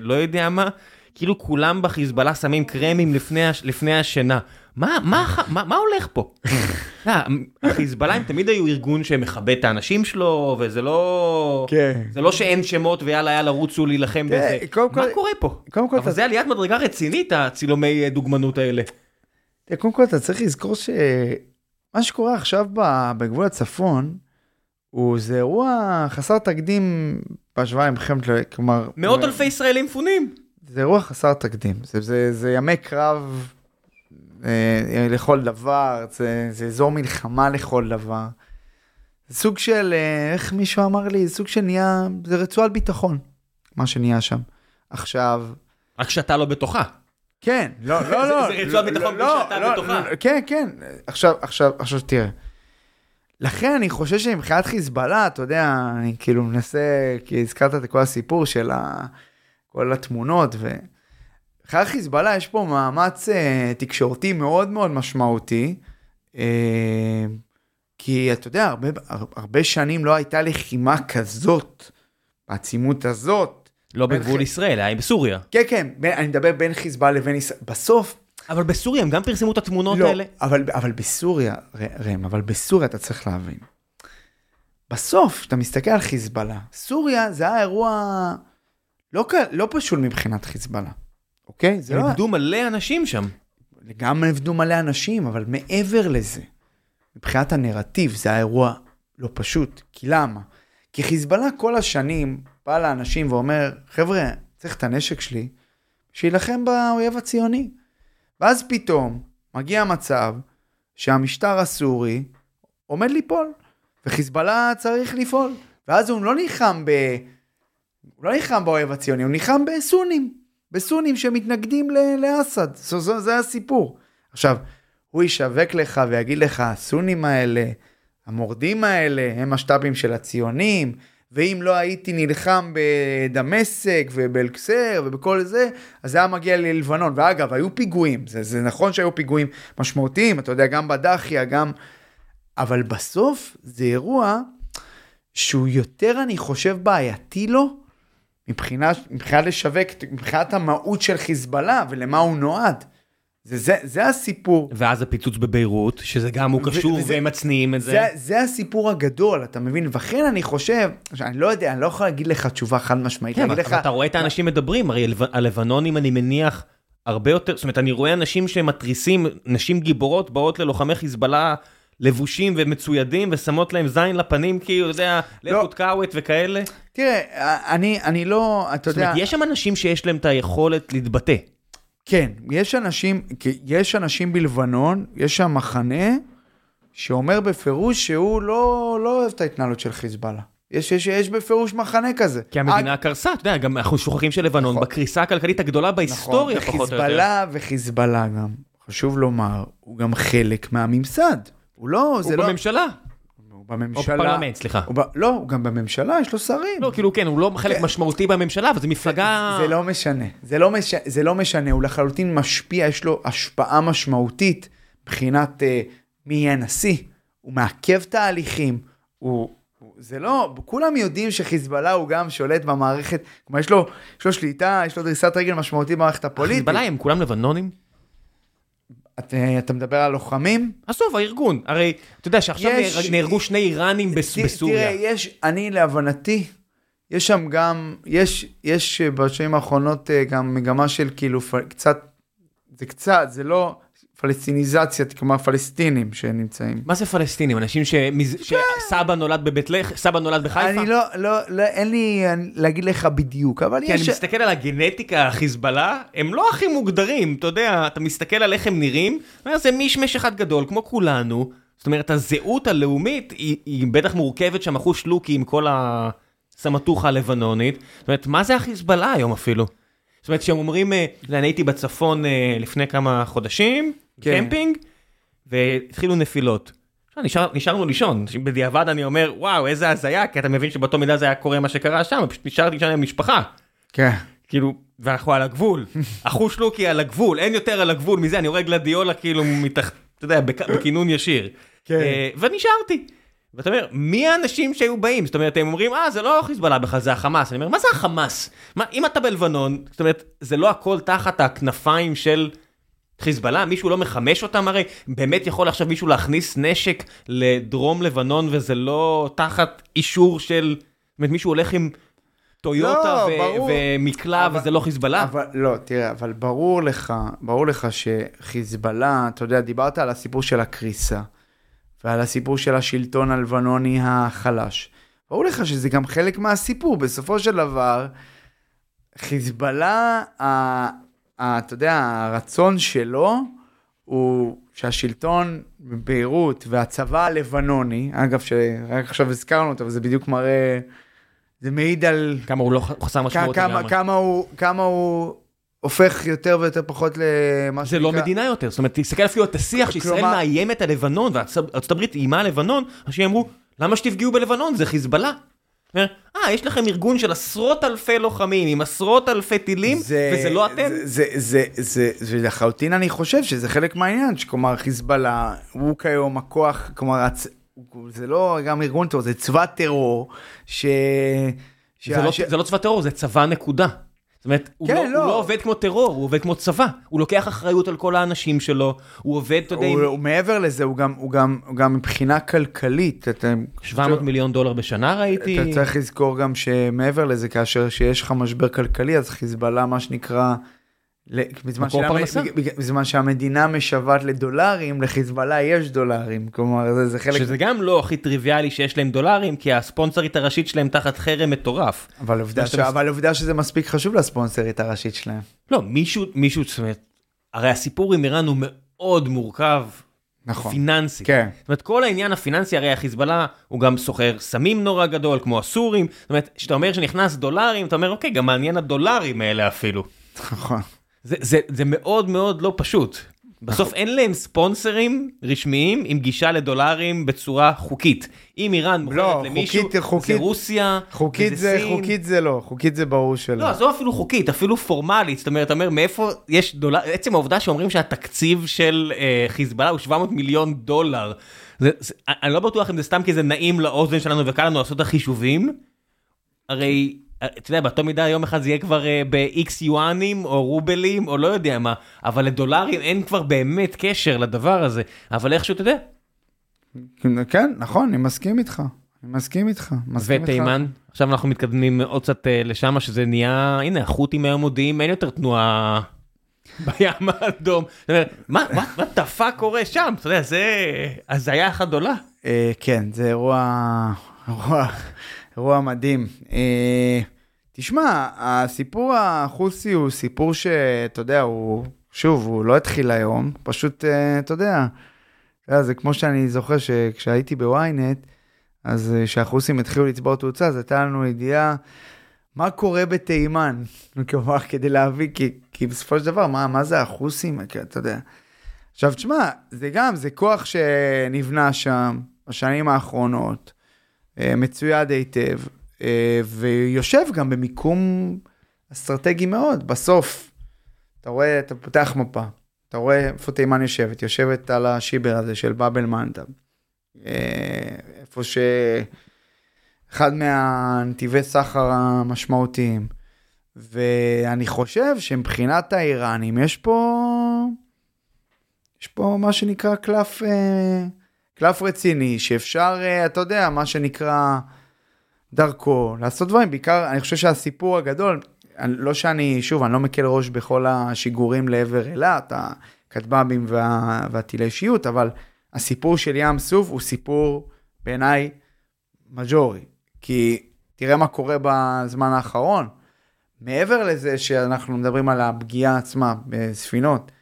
לא יודע מה, כאילו כולם בחיזבאללה שמים קרמים לפני, לפני השינה. מה, מה, מה, מה הולך פה? אה, החיזבאללה הם תמיד היו ארגון שמכבד את האנשים שלו, וזה לא... כן. זה לא שאין שמות ויאללה יאללה רוצו להילחם בזה. מה קורה פה? קודם כל... אבל זה עליית מדרגה רצינית, הצילומי אה, דוגמנות האלה. קודם כל אתה צריך לזכור שמה שקורה עכשיו בגבול הצפון, הוא, זה אירוע חסר תקדים בהשוואה למלחמת, כלומר... מאות אלפי ישראלים מפונים. זה אירוע חסר תקדים, זה, זה, זה ימי קרב אה, לכל דבר, זה, זה אזור מלחמה לכל דבר. זה סוג של, אה, איך מישהו אמר לי, זה סוג של נהיה, זה רצועת ביטחון, מה שנהיה שם. עכשיו, רק שאתה לא בתוכה. כן, לא, לא, לא. זה רצועת לא, ביטחון לא, כשאתה לא, בתוכה. לא, כן, כן. עכשיו, עכשיו, עכשיו תראה. לכן אני חושב שמבחינת חיזבאללה, אתה יודע, אני כאילו מנסה, כי הזכרת את כל הסיפור של ה... כל התמונות, ו... מבחינת חיזבאללה יש פה מאמץ אה, תקשורתי מאוד מאוד משמעותי, אה, כי אתה יודע, הרבה, הרבה שנים לא הייתה לחימה כזאת, בעצימות הזאת. לא בגבול ח- ישראל, היה בסוריה. כן, כן, בין, אני מדבר בין חיזבאללה לבין ישראל. בסוף, אבל בסוריה הם גם פרסמו את התמונות לא, האלה. אבל, אבל בסוריה, ראם, אבל בסוריה אתה צריך להבין. בסוף, כשאתה מסתכל על חיזבאללה, סוריה זה היה אירוע לא, לא פשוט מבחינת חיזבאללה, אוקיי? זה לא... איבדו מלא אנשים שם. גם עבדו מלא אנשים, אבל מעבר לזה, מבחינת הנרטיב זה היה אירוע לא פשוט. כי למה? כי חיזבאללה כל השנים בא לאנשים ואומר, חבר'ה, צריך את הנשק שלי, שיילחם באויב הציוני. ואז פתאום מגיע מצב שהמשטר הסורי עומד ליפול, וחיזבאללה צריך לפעול. ואז הוא לא נלחם ב... הוא לא נלחם באויב הציוני, הוא נלחם בסונים. בסונים שמתנגדים לאסד. זה, זה, הסיפור. עכשיו, הוא ישווק לך ויגיד לך, הסונים האלה, המורדים האלה, הם השת"פים של הציונים, ואם לא הייתי נלחם בדמשק ובאלקסר ובכל זה, אז זה היה מגיע ללבנון. ואגב, היו פיגועים, זה, זה נכון שהיו פיגועים משמעותיים, אתה יודע, גם בדחיה, גם... אבל בסוף זה אירוע שהוא יותר, אני חושב, בעייתי לו, מבחינת, מבחינת לשווק, מבחינת המהות של חיזבאללה ולמה הוא נועד. זה, זה, זה הסיפור. ואז הפיצוץ בביירות, שזה גם הוא קשור וזה- והם מצניעים את זה. זה, זה הסיפור הגדול, אתה מבין? ולכן אני חושב, אני לא יודע, אני לא יכול להגיד לך תשובה חד משמעית, כן, אבל לך, אבל אתה רואה את האנשים מדברים, הרי הלבנ- הלבנונים אני מניח הרבה יותר, זאת אומרת אני רואה אנשים שמתריסים, נשים גיבורות באות ללוחמי חיזבאללה לבושים ומצוידים ושמות להם זין לפנים כאילו, אתה יודע, לא. לכות קאווט וכאלה. תראה, אני, אני לא, אתה זאת יודע, אומרת, יש שם אנשים שיש להם את היכולת להתבטא. כן, יש אנשים, כי יש אנשים בלבנון, יש שם מחנה שאומר בפירוש שהוא לא, לא אוהב את ההתנהלות של חיזבאללה. יש, יש, יש בפירוש מחנה כזה. כי המדינה קרסה, אתה יודע, גם אנחנו שוכחים שלבנון נכון. בקריסה הכלכלית הגדולה בהיסטוריה נכון, פחות או יותר. וחיזבאללה וחיזבאללה גם, חשוב לומר, הוא גם חלק מהממסד. הוא לא, זה הוא לא... בממשלה, הוא או בממשלה. בפרלמנט, סליחה. הוא ב... לא, הוא גם בממשלה, יש לו שרים. לא, כאילו כן, הוא לא חלק כן. משמעותי בממשלה, אבל זו מפלגה... זה לא משנה, זה לא, מש... זה לא משנה, הוא לחלוטין משפיע, יש לו השפעה משמעותית מבחינת אה, מי יהיה נשיא, הוא מעכב תהליכים, הוא... הוא- זה לא, כולם יודעים שחיזבאללה הוא גם שולט במערכת, כלומר יש לו, יש לו שליטה, יש לו דריסת רגל משמעותית במערכת הפוליטית. חיזבאללה הם כולם לבנונים? אה, אתה מדבר על לוחמים? עזוב, הארגון. הרי, אתה יודע שעכשיו יש- נהרג- נהרגו שני איראנים בס- ת- בסוריה. תראה, יש, אני להבנתי, יש שם גם, יש, יש אה, בשנים האחרונות אה, גם מגמה של כאילו קצת, זה קצת, זה לא פלסטיניזציה, כלומר פלסטינים שנמצאים. מה זה פלסטינים? אנשים שמז- שסבא נולד בבית לחם, סבא נולד בחיפה? אני לא, לא, לא, אין לי להגיד לך בדיוק, אבל כי אני יש... מסתכל על הגנטיקה, החיזבאללה, הם לא הכי מוגדרים, אתה יודע, אתה מסתכל על איך הם נראים, זה מישמש אחד גדול, כמו כולנו. זאת אומרת, הזהות הלאומית היא, היא בטח מורכבת שם אחוש לוקי עם כל הסמטוחה הלבנונית. זאת אומרת, מה זה החיזבאללה היום אפילו? זאת אומרת, כשהם אומרים, אה, אני הייתי בצפון אה, לפני כמה חודשים, כן. קמפינג, והתחילו נפילות. נשאר, נשארנו לישון, בדיעבד אני אומר, וואו, איזה הזיה, כי אתה מבין שבאותו מידה זה היה קורה מה שקרה שם, פשוט נשארתי שם עם משפחה. כן. כאילו, ואנחנו על הגבול, אחוש לוקי על הגבול, אין יותר על הגבול מזה, אני רואה גלדיולה כאילו מתחת, אתה יודע, בכ- בכינון ישיר. כן. אה, ונשארתי. ואתה אומר, מי האנשים שהיו באים? זאת אומרת, הם אומרים, אה, זה לא חיזבאללה בכלל, זה החמאס. אני אומר, מה זה החמאס? מה, אם אתה בלבנון, זאת אומרת, זה לא הכל תחת הכנפיים של חיזבאללה? מישהו לא מחמש אותם הרי? באמת יכול עכשיו מישהו להכניס נשק לדרום לבנון וזה לא תחת אישור של... זאת אומרת, מישהו הולך עם טויוטה לא, ו-. ומקלע אבל- וזה לא חיזבאללה? אבל לא, תראה, אבל ברור לך, ברור לך שחיזבאללה, אתה יודע, דיברת על הסיפור של הקריסה. ועל הסיפור של השלטון הלבנוני החלש. ברור לך שזה גם חלק מהסיפור, בסופו של דבר, חיזבאללה, ה- אתה יודע, הרצון שלו הוא שהשלטון בביירות והצבא הלבנוני, אגב, שרק עכשיו הזכרנו אותו, וזה בדיוק מראה, זה מעיד על כמה הוא לא חסר משמעות כמה, לגמרי. כמה, הוא, כמה הוא הופך יותר ויותר פחות למה זה לא מדינה יותר, זאת אומרת, תסתכל אפילו על השיח שישראל מאיימת על לבנון, וארצות הברית איימה על לבנון, אנשים אמרו, למה שתפגעו בלבנון? זה חיזבאללה. אה, יש לכם ארגון של עשרות אלפי לוחמים עם עשרות אלפי טילים, וזה לא אתם? זה, זה, זה, זה, זה לחלוטין אני חושב שזה חלק מהעניין, כלומר חיזבאללה הוא כיום הכוח, כלומר הצ... זה לא גם ארגון טרור, זה צבא טרור, ש... ש... זה לא- ש... זה לא צבא טרור, זה צבא נקודה. זאת אומרת, הוא כן, לא- הוא לא. לא עובד כמו טרור, הוא עובד כמו צבא. הוא לוקח אחריות על כל האנשים שלו, הוא עובד, אתה יודע, הוא, עם מעבר לזה, הוא גם, הוא גם, הוא גם מבחינה כלכלית, אתה, 700 מיליון דולר בשנה ראיתי. אתה צריך לזכור גם שמעבר לזה, כאשר שיש לך משבר כלכלי, אז חיזבאללה, מה שנקרא, בזמן, שהמ- בזמן שהמדינה משוועת לדולרים, לחיזבאללה יש דולרים, כלומר זה, זה חלק, שזה גם לא הכי טריוויאלי שיש להם דולרים, כי הספונסרית הראשית שלהם תחת חרם מטורף. אבל עובדה, ש... שאתה- אבל עובדה שזה מספיק חשוב לספונסרית הראשית שלהם. לא, מישהו, מישהו, זאת אומרת, הרי הסיפור עם איראן הוא מאוד מורכב, נכון. פיננסית. כן. זאת אומרת, כל העניין הפיננסי, הרי החיזבאללה הוא גם סוחר סמים נורא גדול, כמו הסורים. זאת אומרת, כשאתה אומר שנכנס דולרים, אתה אומר, אוקיי, גם מעניין הדולרים האלה אפילו. נכון. זה, זה, זה מאוד מאוד לא פשוט. בסוף אין להם ספונסרים רשמיים עם גישה לדולרים בצורה חוקית. אם איראן מוכרת לא, למישהו, חוקית- חוקית- זה רוסיה, חוקית וזה זה, סין. חוקית זה לא, חוקית זה ברור שלא. לא, עזוב אפילו חוקית, אפילו פורמלית, זאת אומרת, אתה אומר, מאיפה יש דולר, עצם העובדה שאומרים שהתקציב של אה, חיזבאללה הוא 700 מיליון דולר, זה, זה, אני לא בטוח אם זה סתם כי זה נעים לאוזן שלנו וקל לנו לעשות את החישובים, הרי, אתה יודע, באותו מידה יום אחד זה יהיה כבר אה, ב-X יואנים או רובלים או לא יודע מה, אבל לדולרים אין כבר באמת קשר לדבר הזה, אבל איכשהו אתה יודע, כן, נכון, אני מסכים איתך. אני מסכים איתך. מסכים איתך. ותימן, עכשיו אנחנו מתקדמים עוד קצת אה, לשם, שזה נהיה, הנה, החות'ים היום מודיעים, אין יותר תנועה בים האדום. מה, מה, מה תפק קורה שם? אתה יודע, זה הזיה אחת גדולה. אה, כן, זה אירוע, אירוע, אירוע מדהים. אה, תשמע, הסיפור החוסי הוא סיפור שאתה יודע, הוא, שוב, הוא לא התחיל היום, פשוט, אה, אתה יודע, זה כמו שאני זוכר שכשהייתי בוויינט, אז אה, כשהחוסים התחילו לצבור תאוצה, אז הייתה לנו ידיעה מה קורה בתימן, כלומר, כדי להביא, כי, כי בסופו של דבר, מה, מה זה החוסים, אתה יודע. עכשיו, תשמע, זה גם, זה כוח שנבנה שם בשנים האחרונות, מצויד היטב, אה, ויושב גם במיקום אסטרטגי מאוד. בסוף, אתה רואה, אתה פותח מפה, אתה רואה איפה תימן יושבת, יושבת על השיבר הזה של באבל מנדב. אה, איפה ש... אחד מהנתיבי סחר המשמעותיים. ואני חושב שמבחינת האיראנים יש פה, יש פה מה שנקרא קלף, אה, קלף רציני, שאפשר, אה, אתה יודע, מה שנקרא דרכו, לעשות דברים. בעיקר, אני חושב שהסיפור הגדול, לא שאני, שוב, אני לא מקל ראש בכל השיגורים לעבר אילת, הכטב"מים וה, והטילי אישיות, אבל הסיפור של ים סוף הוא סיפור בעיניי מז'ורי. כי תראה מה קורה בזמן האחרון. מעבר לזה שאנחנו מדברים על הפגיעה עצמה בספינות,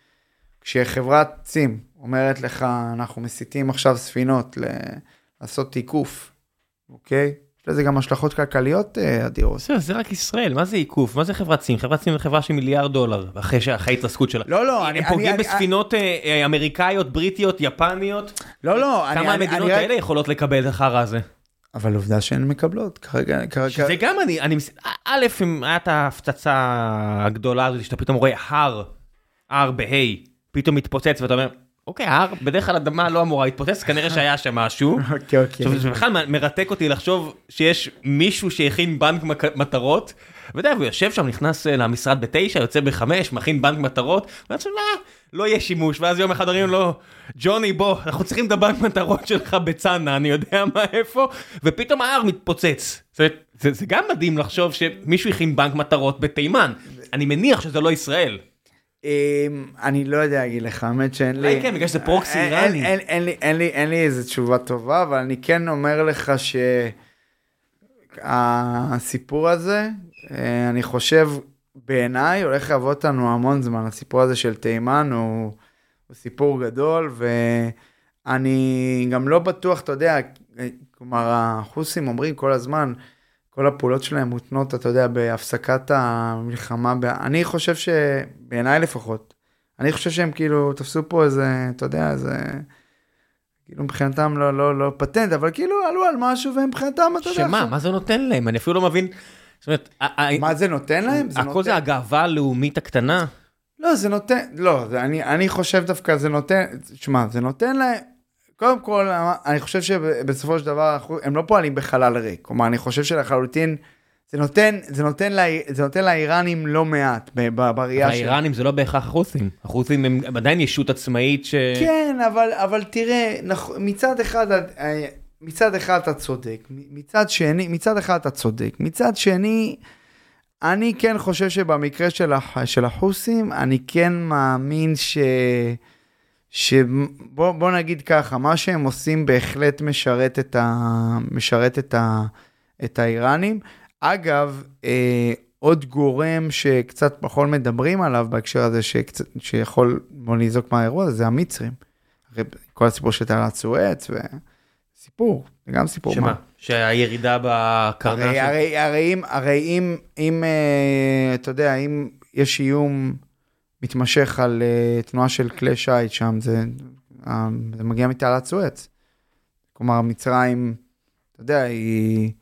כשחברת צים אומרת לך, אנחנו מסיתים עכשיו ספינות ל... לעשות תיקוף, אוקיי? יש לזה גם השלכות כלכליות אה, אדירות. בסדר, זה רק ישראל, מה זה עיקוף? מה זה חברת סים? חברת סים זה חברה של מיליארד דולר, אחרי ההתרסקות שלה. לא, לא, אני... הם פוגעים בספינות אה, אה, אמריקאיות, בריטיות, יפניות. לא, לא, אני... כמה אני- המדינות אני האלה יכולות לקבל את החרא הזה? אבל עובדה שהן מקבלות, כרגע... כרגע... שזה גם אני, אני, א', אם היה את ההפצצה הגדולה הזאת, שאתה פתאום רואה הר, הר בה', פתאום מתפוצץ ואתה אומר, אוקיי, הר, בדרך כלל אדמה לא אמורה להתפוצץ, כנראה שהיה שם משהו. אוקיי, אוקיי. עכשיו, זה בכלל מרתק אותי לחשוב שיש מישהו שהכין בנק מטרות, ואתה יודע, הוא יושב שם, נכנס אה, למשרד בתשע, יוצא בחמש, מכין בנק מטרות, ואני חושב, לא, לא יהיה שימוש, ואז יום אחד אומרים לו, ג'וני בוא, אנחנו צריכים את הבנק מטרות שלך בצנע, אני יודע מה איפה, ופתאום ההר מתפוצץ. זה גם מדהים לחשוב שמישהו הכין בנק מטרות בתימן, אני מניח שזה לא ישראל. אמ, אני לא יודע להגיד לך, האמת שאין לי... אולי כן, בגלל שזה פרוקסי אין- איראני. אין- לי- איזה תשובה טובה, אבל אני כן אומר לך שהסיפור הזה, אה, אני חושב, בעיניי הולך לעבוד אותנו המון זמן. הסיפור הזה של תימן הוא, הוא סיפור גדול, ואני גם לא בטוח, אתה יודע, כלומר, החוסים אומרים כל הזמן, כל הפעולות שלהם מותנות, אתה יודע, בהפסקת המלחמה. אני חושב שבעיניי לפחות, אני חושב שהם כאילו תפסו פה איזה, אתה יודע, איזה... כאילו מבחינתם לא, לא, לא פטנט, אבל כאילו עלו על משהו ומבחינתם, אתה יודע... שמה? מה זה נותן להם? אני אפילו לא מבין. זאת אומרת, מה זה נותן להם? זה הכל נותן... זה הגאווה הלאומית הקטנה. לא, זה נותן, לא, זה, אני, אני חושב דווקא זה נותן, שמע, זה נותן להם, קודם כל, אני חושב שבסופו של דבר הם לא פועלים בחלל ריק, כלומר, אני חושב שלחלוטין, זה נותן, זה נותן, לה, זה נותן לאיראנים לא מעט בראייה שלהם. האיראנים זה לא בהכרח החות'ים. החות'ים הם עדיין ישות עצמאית ש... כן, אבל, אבל תראה, נכ- מצד אחד, מצד אחד אתה צודק, מצד שני, מצד אחד אתה צודק, מצד שני, אני כן חושב שבמקרה של, הח, של החוסים, אני כן מאמין ש... שבוא בוא נגיד ככה, מה שהם עושים בהחלט משרת את, ה, משרת את, ה, את האיראנים. אגב, אה, עוד גורם שקצת פחות מדברים עליו בהקשר הזה, שקצת, שיכול בוא נזעוק מהאירוע הזה, זה המצרים. הרי כל הסיפור של תעלת סואץ, וסיפור, זה גם סיפור. שמה? מה? שהירידה בקרנה הרי, של... הרי, הרי אם, הרי אם, אם אה, אתה יודע, אם יש איום מתמשך על אה, תנועה של כלי שיט שם, זה, אה, זה מגיע מתעלת סואץ. כלומר, מצרים, אתה יודע, היא,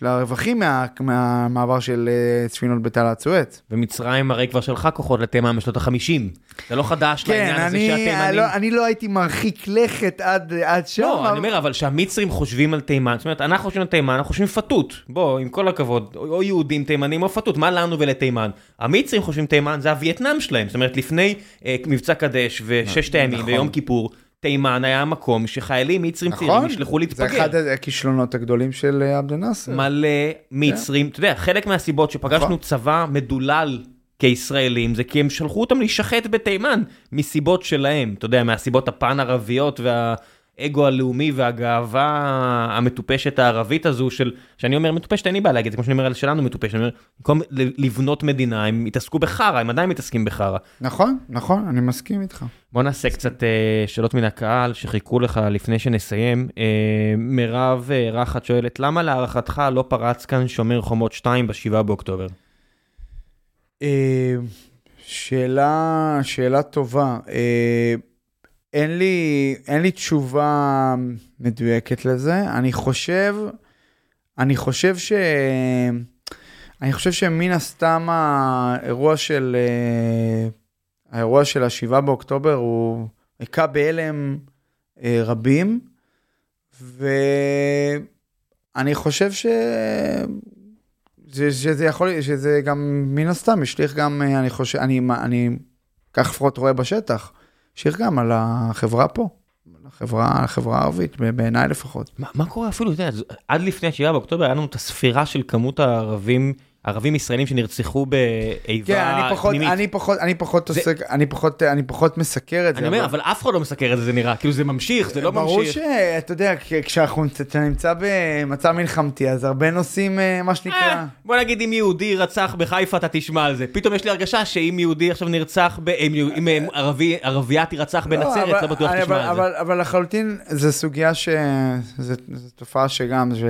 יש לה רווחים מה, מהמעבר של אה, ספינות בתעלת סואץ. ומצרים הרי כבר שלחה כוחות לתימן בשנות החמישים. זה לא חדש כן, לעניין הזה אני, שהתימנים... לא, אני לא הייתי מרחיק לכת עד, עד שם. לא, אבל- אני אומר, אבל שהמצרים חושבים על תימן, זאת אומרת, אנחנו חושבים על תימן, אנחנו חושבים פתות. בוא, עם כל הכבוד, או יהודים תימנים או פתות, מה לנו ולתימן? המצרים חושבים תימן, זה הווייטנאם שלהם. זאת אומרת, לפני אה, מבצע קדש וששת הימים נכון. ויום כיפור, תימן היה המקום שחיילים מצרים צעירים נכון, נשלחו זה להתפגר. אחד הכישלונות הגדולים של אה, עבד אל-נאצר. מלא מצרים, אתה יודע, חלק מהסיבות שפגשנו נכון. צבא מדולל כישראלים, זה כי הם שלחו אותם להישחט בתימן, מסיבות שלהם, אתה יודע, מהסיבות הפן-ערביות והאגו הלאומי והגאווה המטופשת הערבית הזו של, שאני אומר מטופשת, אין לי בעיה להגיד, זה כמו שאני אומר על שלנו מטופשת, אני אומר, במקום לבנות מדינה, הם התעסקו בחרא, הם עדיין מתעסקים בחרא. נכון, נכון, אני מסכים איתך. בוא נעשה קצת אה, שאלות מן הקהל שחיכו לך לפני שנסיים. אה, מירב אה, רחת שואלת, למה להערכתך לא פרץ כאן שומר חומות 2 ב-7 באוקטובר? אה, שאלה, שאלה טובה. אה, אין לי, אין לי תשובה מדויקת לזה. אני חושב, אני חושב ש... אני חושב שמן הסתם האירוע של, אה, האירוע של השבעה באוקטובר הוא היכה בהלם אה, רבים, ואני חושב ש... זה, שזה יכול, שזה גם מן הסתם השליך גם, אה, אני חושב, אני, אני כך לפחות רואה בשטח, השליך גם על החברה פה, על החברה הערבית, בעיניי לפחות. מה, מה קורה אפילו, אתה יודע, עד לפני 7 באוקטובר היה לנו את הספירה של כמות הערבים, ערבים ישראלים שנרצחו באיבה כן, אני פחות, פנימית. אני פחות, אני פחות זה- עוסק, אני פחות, אני פחות מסקר את זה. אני אומר, אבל אף אחד לא מסקר את זה, זה נראה, כאילו זה ממשיך, זה לא ברור ממשיך. שאתה יודע, כשאנחנו נמצא במצב מלחמתי, אז הרבה נושאים, אה, מה שנקרא. אה, בוא נגיד אם יהודי רצח בחיפה אתה תשמע על זה. פתאום יש לי הרגשה שאם יהודי עכשיו נרצח, ב... אם, אם אה, ערבי, ערבייה תירצח בנצרת, אבל- לא בטוח אבל- תשמע על זה. אבל, אבל לחלוטין זו סוגיה ש... זו תופעה שגם, ש...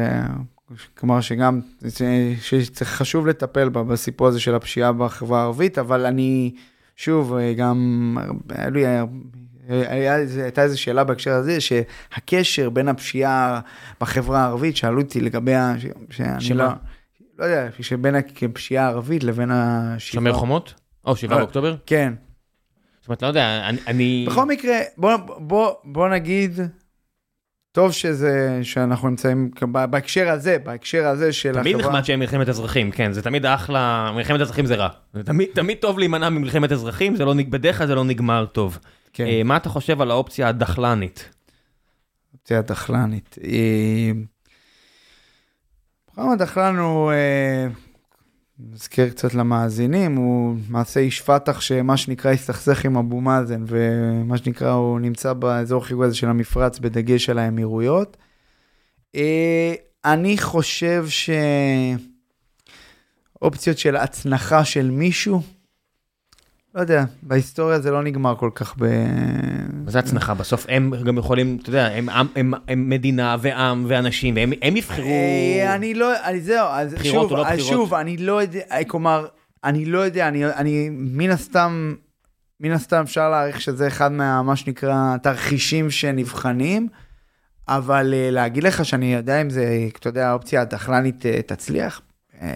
כלומר שגם, שחשוב לטפל בה בסיפור הזה של הפשיעה בחברה הערבית, אבל אני, שוב, גם, היה לי, היה, הייתה איזו שאלה בהקשר הזה, שהקשר בין הפשיעה בחברה הערבית, שאלו אותי לגבי, ה- ש- שאני שמה? לא, לא יודע, שבין הפשיעה הערבית לבין השבעה. שומר חומות? או 7 אבל- באוקטובר? כן. זאת אומרת, לא יודע. אני... בכל מקרה, בוא, בוא, בוא נגיד, טוב שזה, שאנחנו נמצאים בהקשר הזה, בהקשר הזה של תמיד החברה. נחמד שאין מלחמת אזרחים, כן, זה תמיד אחלה, מלחמת אזרחים זה רע. זה תמיד, תמיד טוב להימנע ממלחמת אזרחים, זה לא, בדרך כלל זה לא נגמר טוב. כן, אה, מה אתה חושב על האופציה הדחלנית? אופציה הדחלנית. אה, מוחמד דחלן הוא, אה, נזכיר קצת למאזינים, הוא למעשה איש פת"ח שמה שנקרא הסתכסך עם אבו מאזן, ומה שנקרא הוא נמצא באזור חיגוי הזה של המפרץ בדגש על האמירויות. אה, אני חושב שאופציות של הצנחה של מישהו, לא יודע, בהיסטוריה זה לא נגמר כל כך ב... זה הצנחה? בסוף הם גם יכולים, אתה יודע, הם, הם, הם, הם מדינה ועם ואנשים, והם הם יבחרו... אה, אני לא, אני, זהו, אז בחירות שוב, או לא בחירות? שוב, אני לא יודע, אה, כלומר, אני לא יודע, אני, אני מן הסתם, מן הסתם אפשר להעריך שזה אחד מה, מה שנקרא, תרחישים שנבחנים, אבל אה, להגיד לך שאני יודע אם זה, אתה יודע, האופציה הדחלנית תצליח,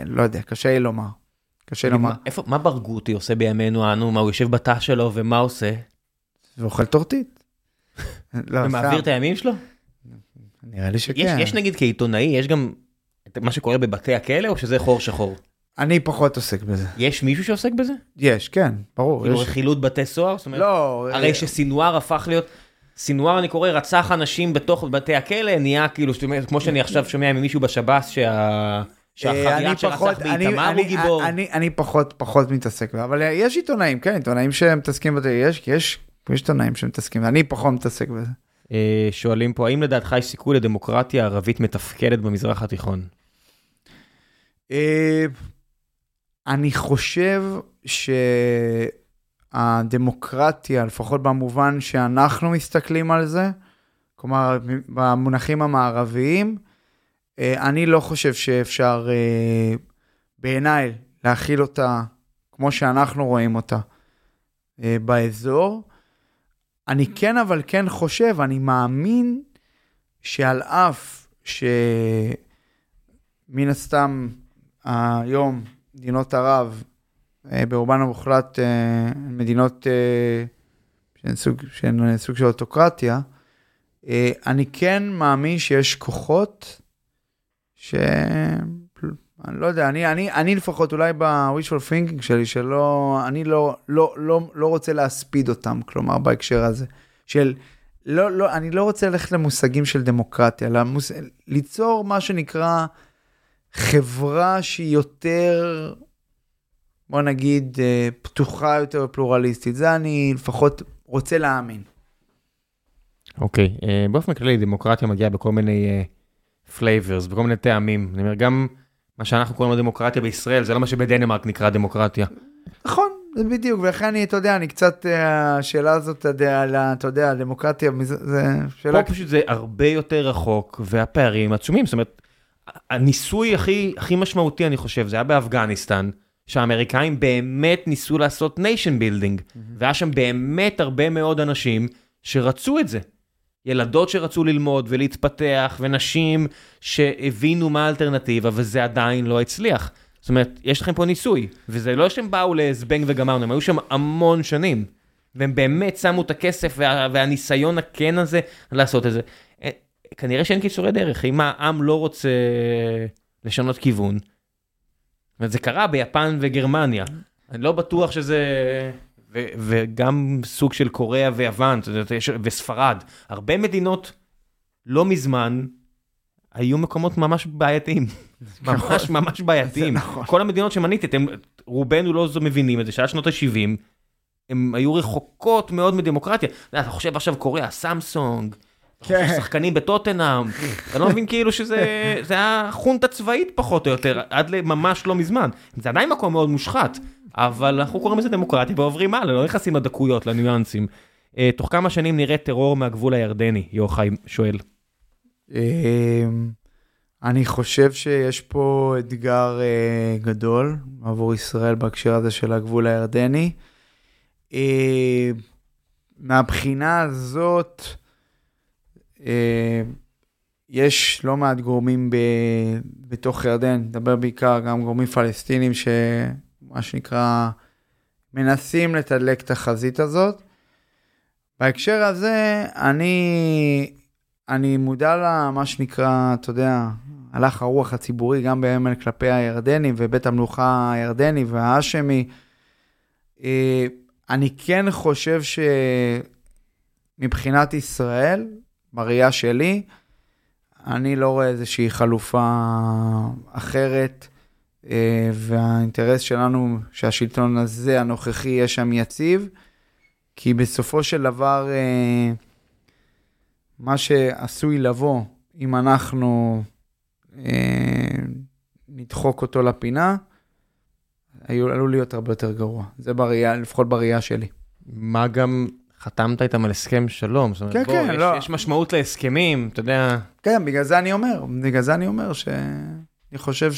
לא יודע, קשה לי לומר. קשה לומר. מה, איפה, מה ברגותי עושה בימינו אנו? מה, הוא יושב בתא שלו ומה עושה? ואוכל טורטית. לא, ומעביר. את הימים שלו? נראה לי יש, שכן. יש נגיד כעיתונאי, יש גם מה שקורה בבתי הכלא, או שזה חור שחור? אני פחות עוסק בזה. יש מישהו שעוסק בזה? יש, כן, ברור. כאילו יש- רכילות בתי סוהר? זאת אומרת, לא, הרי אה, שסינואר הפך להיות, סינואר אני קורא רצח אנשים בתוך בתי הכלא, נהיה כאילו, אומרת, כמו שאני עכשיו שומע ממישהו בשב"ס, שה... אה, אני שרצח פחות- אני- באיתמר אני- הוא גיבור. אני, אני פחות, פחות מתעסק אבל יש עיתונאים, כן, עיתונאים שמתעסקים בזה, יש, יש, יש עיתונאים שמתעסקים, אני פחות מתעסק בזה. אה, שואלים פה, האם לדעתך יש סיכוי לדמוקרטיה ערבית מתפקדת במזרח התיכון? אה, אני חושב שהדמוקרטיה, לפחות במובן שאנחנו מסתכלים על זה, כלומר, במונחים המערביים, אה, אני לא חושב שאפשר אה, בעיניי להכיל אותה כמו שאנחנו רואים אותה אה, באזור. אני כן, אבל כן חושב, אני מאמין שעל אף שמן הסתם היום מדינות ערב, אה, ברובן המוחלט אה, מדינות אה, שהן סוג, שהן סוג של אוטוקרטיה, אה, אני כן מאמין שיש כוחות ש... אני לא יודע, אני, אני, אני לפחות אולי ב-wishful thinking שלי, שלא, אני לא, לא, לא, לא רוצה להספיד אותם, כלומר בהקשר הזה, של, לא, לא, אני לא רוצה ללכת למושגים של דמוקרטיה, למוס, ליצור מה שנקרא חברה שהיא יותר, בוא נגיד, אה, פתוחה יותר ופלורליסטית, זה אני לפחות רוצה להאמין. אוקיי, אה, באופן כללי דמוקרטיה מגיעה בכל מיני flavors, בכל מיני טעמים. אני אומר, גם מה שאנחנו קוראים לו דמוקרטיה בישראל, זה לא מה שבדנמרק נקרא דמוקרטיה. נכון, זה בדיוק, ולכן אני, אתה יודע, אני קצת, אה, השאלה הזאת, אתה יודע, על ה- אתה יודע, הדמוקרטיה, מזה- זה שאלה... פה פשוט זה הרבה יותר רחוק, והפערים עצומים. זאת אומרת, הניסוי הכי, הכי משמעותי, אני חושב, זה היה באפגניסטן, שהאמריקאים באמת ניסו לעשות nation building, והיה שם באמת הרבה מאוד אנשים שרצו את זה. ילדות שרצו ללמוד ולהתפתח, ונשים שהבינו מה האלטרנטיבה, וזה עדיין לא הצליח. זאת אומרת, יש לכם פה ניסוי, וזה לא שהם באו לזבנג וגמרנו, הם היו שם המון שנים, והם באמת שמו את הכסף וה, והניסיון הכן הזה לעשות את זה. אה, כנראה שאין קיצורי דרך, אם העם לא רוצה לשנות כיוון, וזה קרה ביפן וגרמניה, אני לא בטוח שזה... ו- וגם סוג של קוריאה ויוון, וספרד, הרבה מדינות לא מזמן היו מקומות ממש בעייתיים, ממש ממש בעייתיים. נכון. כל המדינות שמניתי, אתם, רובנו לא מבינים את זה, שעד שנות ה-70, הן היו רחוקות מאוד מדמוקרטיה. אתה חושב עכשיו קוריאה, סמסונג. שחקנים בטוטנאם, אתה לא מבין כאילו שזה זה היה חונטה צבאית פחות או יותר, עד לממש לא מזמן. זה עדיין מקום מאוד מושחת, אבל אנחנו קוראים לזה דמוקרטיה ועוברים הלאה, לא נכנסים לדקויות, לניואנסים. אה, תוך כמה שנים נראה טרור מהגבול הירדני, יוחאי שואל. אמ, אני חושב שיש פה אתגר אה, גדול עבור ישראל בהקשר הזה של הגבול הירדני. אה, מהבחינה הזאת, יש לא מעט גורמים ב, בתוך ירדן, נדבר בעיקר גם גורמים פלסטינים שמה שנקרא מנסים לתדלק את החזית הזאת. בהקשר הזה, אני, אני מודע למה שנקרא, אתה יודע, הלך הרוח הציבורי גם בימין כלפי הירדנים ובית המלוכה הירדני וההאשמי. אה, אני כן חושב שמבחינת ישראל, בראייה שלי, אני לא רואה איזושהי חלופה אחרת אה, והאינטרס שלנו שהשלטון הזה, הנוכחי, יהיה שם יציב, כי בסופו של דבר, אה, מה שעשוי לבוא, אם אנחנו אה, נדחוק אותו לפינה, עלול להיות הרבה יותר גרוע. זה בראייה, לפחות בראייה שלי. מה גם חתמת איתם על הסכם שלום, זאת אומרת, כן, בוא, כן, יש, לא. יש משמעות להסכמים, אתה יודע, כן, בגלל זה אני אומר, בגלל זה אני אומר שאני חושב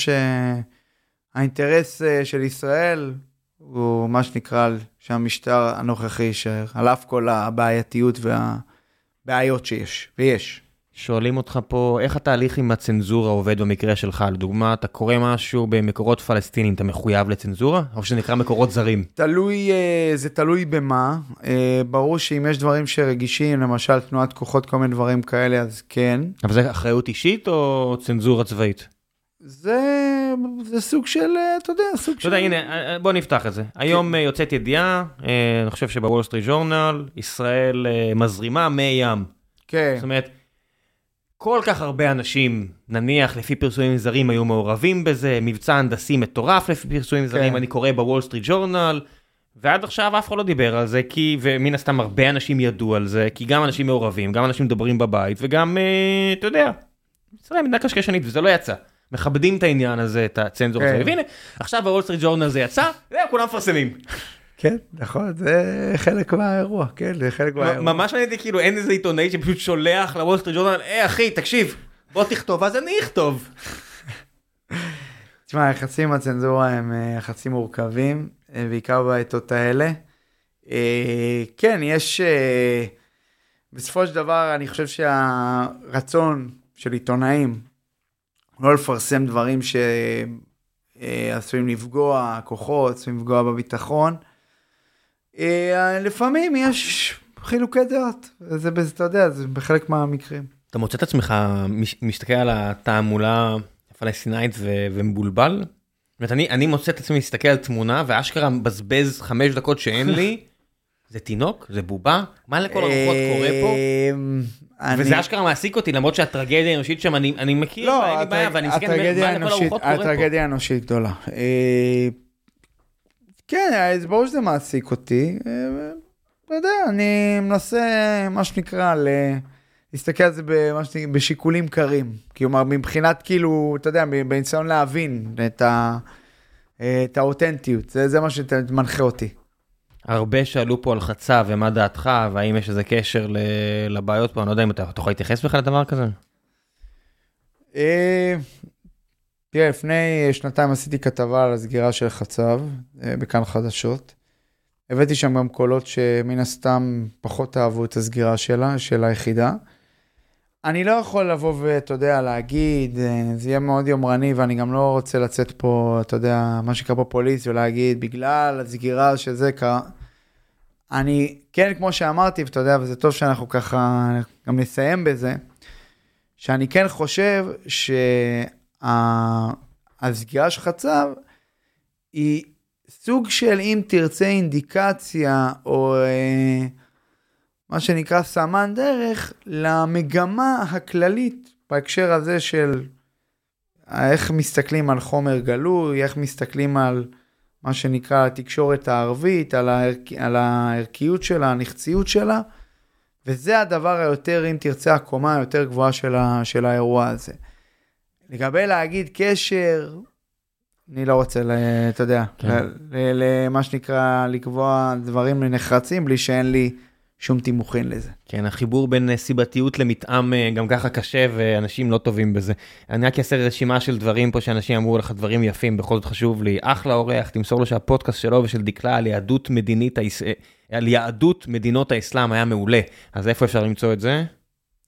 שהאינטרס אה, של ישראל הוא מה שנקרא שהמשטר הנוכחי יישאר, על אף כל הבעייתיות והבעיות שיש, ויש. שואלים אותך פה, איך התהליך עם הצנזורה עובד במקרה שלך? לדוגמה, אתה קורא משהו במקורות פלסטינים, אתה מחויב לצנזורה? או שזה נקרא מקורות זרים? תלוי, אה, זה תלוי במה. אה, ברור שאם יש דברים שרגישים, למשל תנועת כוחות, כל מיני דברים כאלה, אז כן. אבל זה אחריות אישית או צנזורה צבאית? זה, זה סוג של, אה, אתה יודע, סוג אתה של... יודע, הנה, בוא נפתח את זה. היום אה, יוצאת ידיעה, אני חושב שבוול סטריט ג'ורנל, ישראל מזרימה מי ים. כן, זאת אומרת, כל כך הרבה אנשים, נניח לפי פרסומים זרים, היו מעורבים בזה, מבצע הנדסי מטורף לפי פרסומים זרים, אני קורא בוול סטריט ג'ורנל, ועד עכשיו אף אחד לא דיבר על זה, כי, ומן הסתם הרבה אנשים ידעו על זה, כי גם אנשים מעורבים, גם אנשים מדברים בבית, וגם, אה, אתה יודע, ישראל מדינה קשקשנית, וזה לא יצא. מכבדים את העניין הזה, את הצנזור כן. הזה, והנה, עכשיו בוול סטריט ג'ורנל זה יצא, זהו, כולם מפרסמים. כן, נכון, זה חלק מהאירוע, כן, זה חלק מהאירוע. ממש מעניין כאילו, אין איזה עיתונאי שפשוט שולח לוול סטריט ג'ורנל, היי אחי, תקשיב, בוא תכתוב, אז אני אכתוב. תשמע, היחסים עם הצנזורה הם אה, יחסים מורכבים, אה, בעיקר בעיתות האלה. אה, כן, יש... אה, בסופו של דבר, אני חושב שהרצון של עיתונאים לא לפרסם דברים שעשויים לפגוע, כוחות, עשויים לפגוע בביטחון. אה, לפעמים יש חילוקי דעות, זה, בזה, אתה יודע, זה בחלק מהמקרים. אתה מוצא את עצמך מש- מסתכל על התעמולה הפלסטינאית ו- ומבולבל? זאת אומרת, אני, אני מוצא את עצמי מסתכל על תמונה ואשכרה מבזבז חמש דקות שאין לי, זה תינוק? זה בובה? מה לכל הרוחות קורה פה? אמ, אני- וזה אשכרה מעסיק אותי למרות שהטרגדיה האנושית שם אני, אני מכיר, לא, אין לי בעיה, ואני מסתכל, מה לכל הרוחות קורה פה? הטרגדיה האנושית גדולה. אה, כן, ברור שזה מעסיק אותי. אה, אתה יודע, אני מנסה, מה שנקרא, ל- להסתכל על זה שנקרא, בשיקולים קרים. כלומר, מבחינת, כאילו, אתה יודע, בניסיון להבין את ה- אה, את האותנטיות. זה זה מה שמנחה אותי. הרבה שאלו פה על חצה ומה דעתך והאם יש איזה קשר ל- לבעיות פה, אני לא יודע אם אתה אתה יכול להתייחס בכלל לדבר כזה? אה, תראה, לפני שנתיים עשיתי כתבה על הסגירה של חצב אה, בכאן חדשות. הבאתי שם גם קולות שמן הסתם פחות אהבו את הסגירה שלה, של היחידה. אני לא יכול לבוא ואתה יודע, להגיד, אה, זה יהיה מאוד יומרני ואני גם לא רוצה לצאת פה, אתה יודע, מה שנקרא פופוליסט ולהגיד, בגלל הסגירה שזה קרה. אני, כן, כמו שאמרתי, ואתה יודע, וזה טוב שאנחנו ככה גם נסיים בזה, שאני כן חושב שהסגירה של חצב היא סוג של, אם תרצה, אינדיקציה, או אה, מה שנקרא סמן דרך, למגמה הכללית בהקשר הזה של איך מסתכלים על חומר גלוי, איך מסתכלים על מה שנקרא התקשורת הערבית, על, הערכ... על הערכיות שלה, הנכציות שלה, וזה הדבר היותר, אם תרצה, הקומה היותר גבוהה של, ה... של האירוע הזה. לגבי להגיד קשר, אני לא רוצה, ל... אתה יודע, כן. למה שנקרא לקבוע דברים נחרצים בלי שאין לי שום תימוכין לזה. כן, החיבור בין אה, סיבתיות למתאם אה, גם ככה קשה ואנשים לא טובים בזה. אני רק אעשה רשימה של דברים פה שאנשים אמרו לך דברים יפים, בכל זאת חשוב לי. אחלה אורח, תמסור לו שהפודקאסט שלו ושל דקלה על יהדות מדינית, אה, על יהדות מדינות האסלאם היה מעולה. אז איפה אפשר למצוא את זה?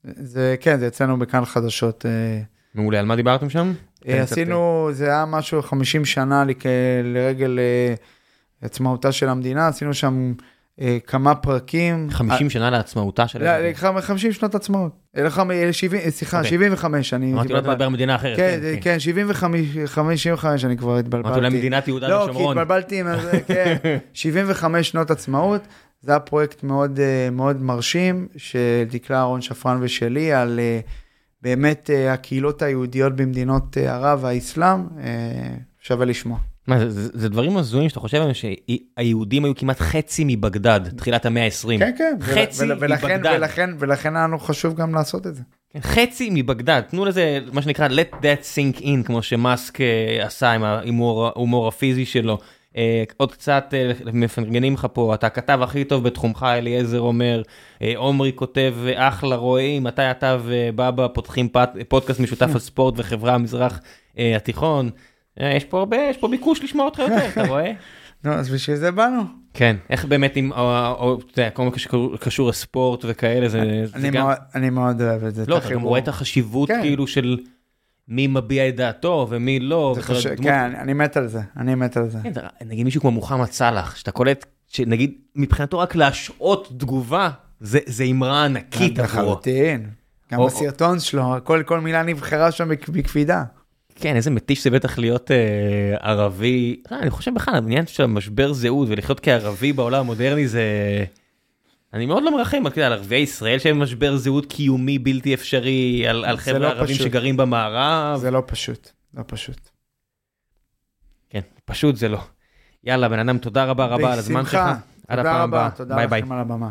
זה, כן, זה אצלנו בכאן חדשות. אה, מעולה, על מה דיברתם שם? אה, קצת, עשינו, זה היה משהו 50 שנה לרגל אה, עצמאותה של המדינה, עשינו שם אה, כמה פרקים. 50 שנה לעצמאותה של... לא, לכ- 50 שנות עצמאות. אה, לך- אה, 70, סליחה, אוקיי. 75, אני... אמרתי, לא. תדבר על מדינה אחרת. כן, כן, 75, 55, אני כבר התבלבלתי. אמרתי אולי מדינת יהודה לא, כי ושומרון. התבלבלתי עם זה, כן. 75 שנות עצמאות. זה היה פרויקט מאוד, אה, מרשים של דקלה אהרון שפרן ושלי, על אה, באמת אה, הקהילות היהודיות במדינות אה, ערב והאסלאם. אה, שווה לשמוע. מה, זה, זה, זה דברים הזויים שאתה חושב עליהם שהיהודים היו כמעט חצי מבגדד, תחילת המאה ה-20. כן, כן. חצי ול- ולכן, מבגדד. ולכן, ולכן היה לנו חשוב גם לעשות את זה. כן, חצי מבגדד, תנו לזה מה שנקרא let that sink in, כמו שמאסק עשה עם ההומור הפיזי שלו. אה, עוד קצת אה, מפרגנים לך פה, אתה הכתב הכי טוב בתחומך, אליעזר אומר, אה, עומרי כותב, אחלה רואים, מתי אתה ובבא פותחים פודקאסט משותף על ספורט וחברה המזרח התיכון. יש פה הרבה, יש פה ביקוש לשמוע אותך יותר, אתה רואה? נו, אז בשביל זה באנו. כן, איך באמת עם, או, אתה יודע, כל מה שקשור קשור לספורט וכאלה, זה, גם... אני מאוד אוהב את זה. לא, את אתה גם. רואה את החשיבות כן. כאילו של מי מביע את דעתו ומי לא. זה חשוב- דמות- כן, אני מת על זה, אני מת על זה. כן, נגיד מישהו כמו מוחמד סאלח, שאתה קולט, שנגיד מבחינתו רק להשעות תגובה, זה זה אמרה ענקית עבורו. לחלוטין. גם או- בסרטון שלו, כל כל מילה נבחרה שם בק- בקפידה. כן, איזה מתיש זה בטח להיות אה, ערבי. אה, אני חושב בכלל, העניין של המשבר זהות ולחיות כערבי בעולם המודרני זה... אני מאוד לא מרחם על ערביי ישראל שהם במשבר זהות קיומי בלתי אפשרי, על, על חבר'ה לא ערבים פשוט. שגרים במערב. זה לא פשוט, לא פשוט. כן, פשוט זה לא. יאללה, בן אדם, תודה רבה רבה על הזמן שלך. בשמחה. תודה רבה. תודה ביי ביי. לכם על הבמה.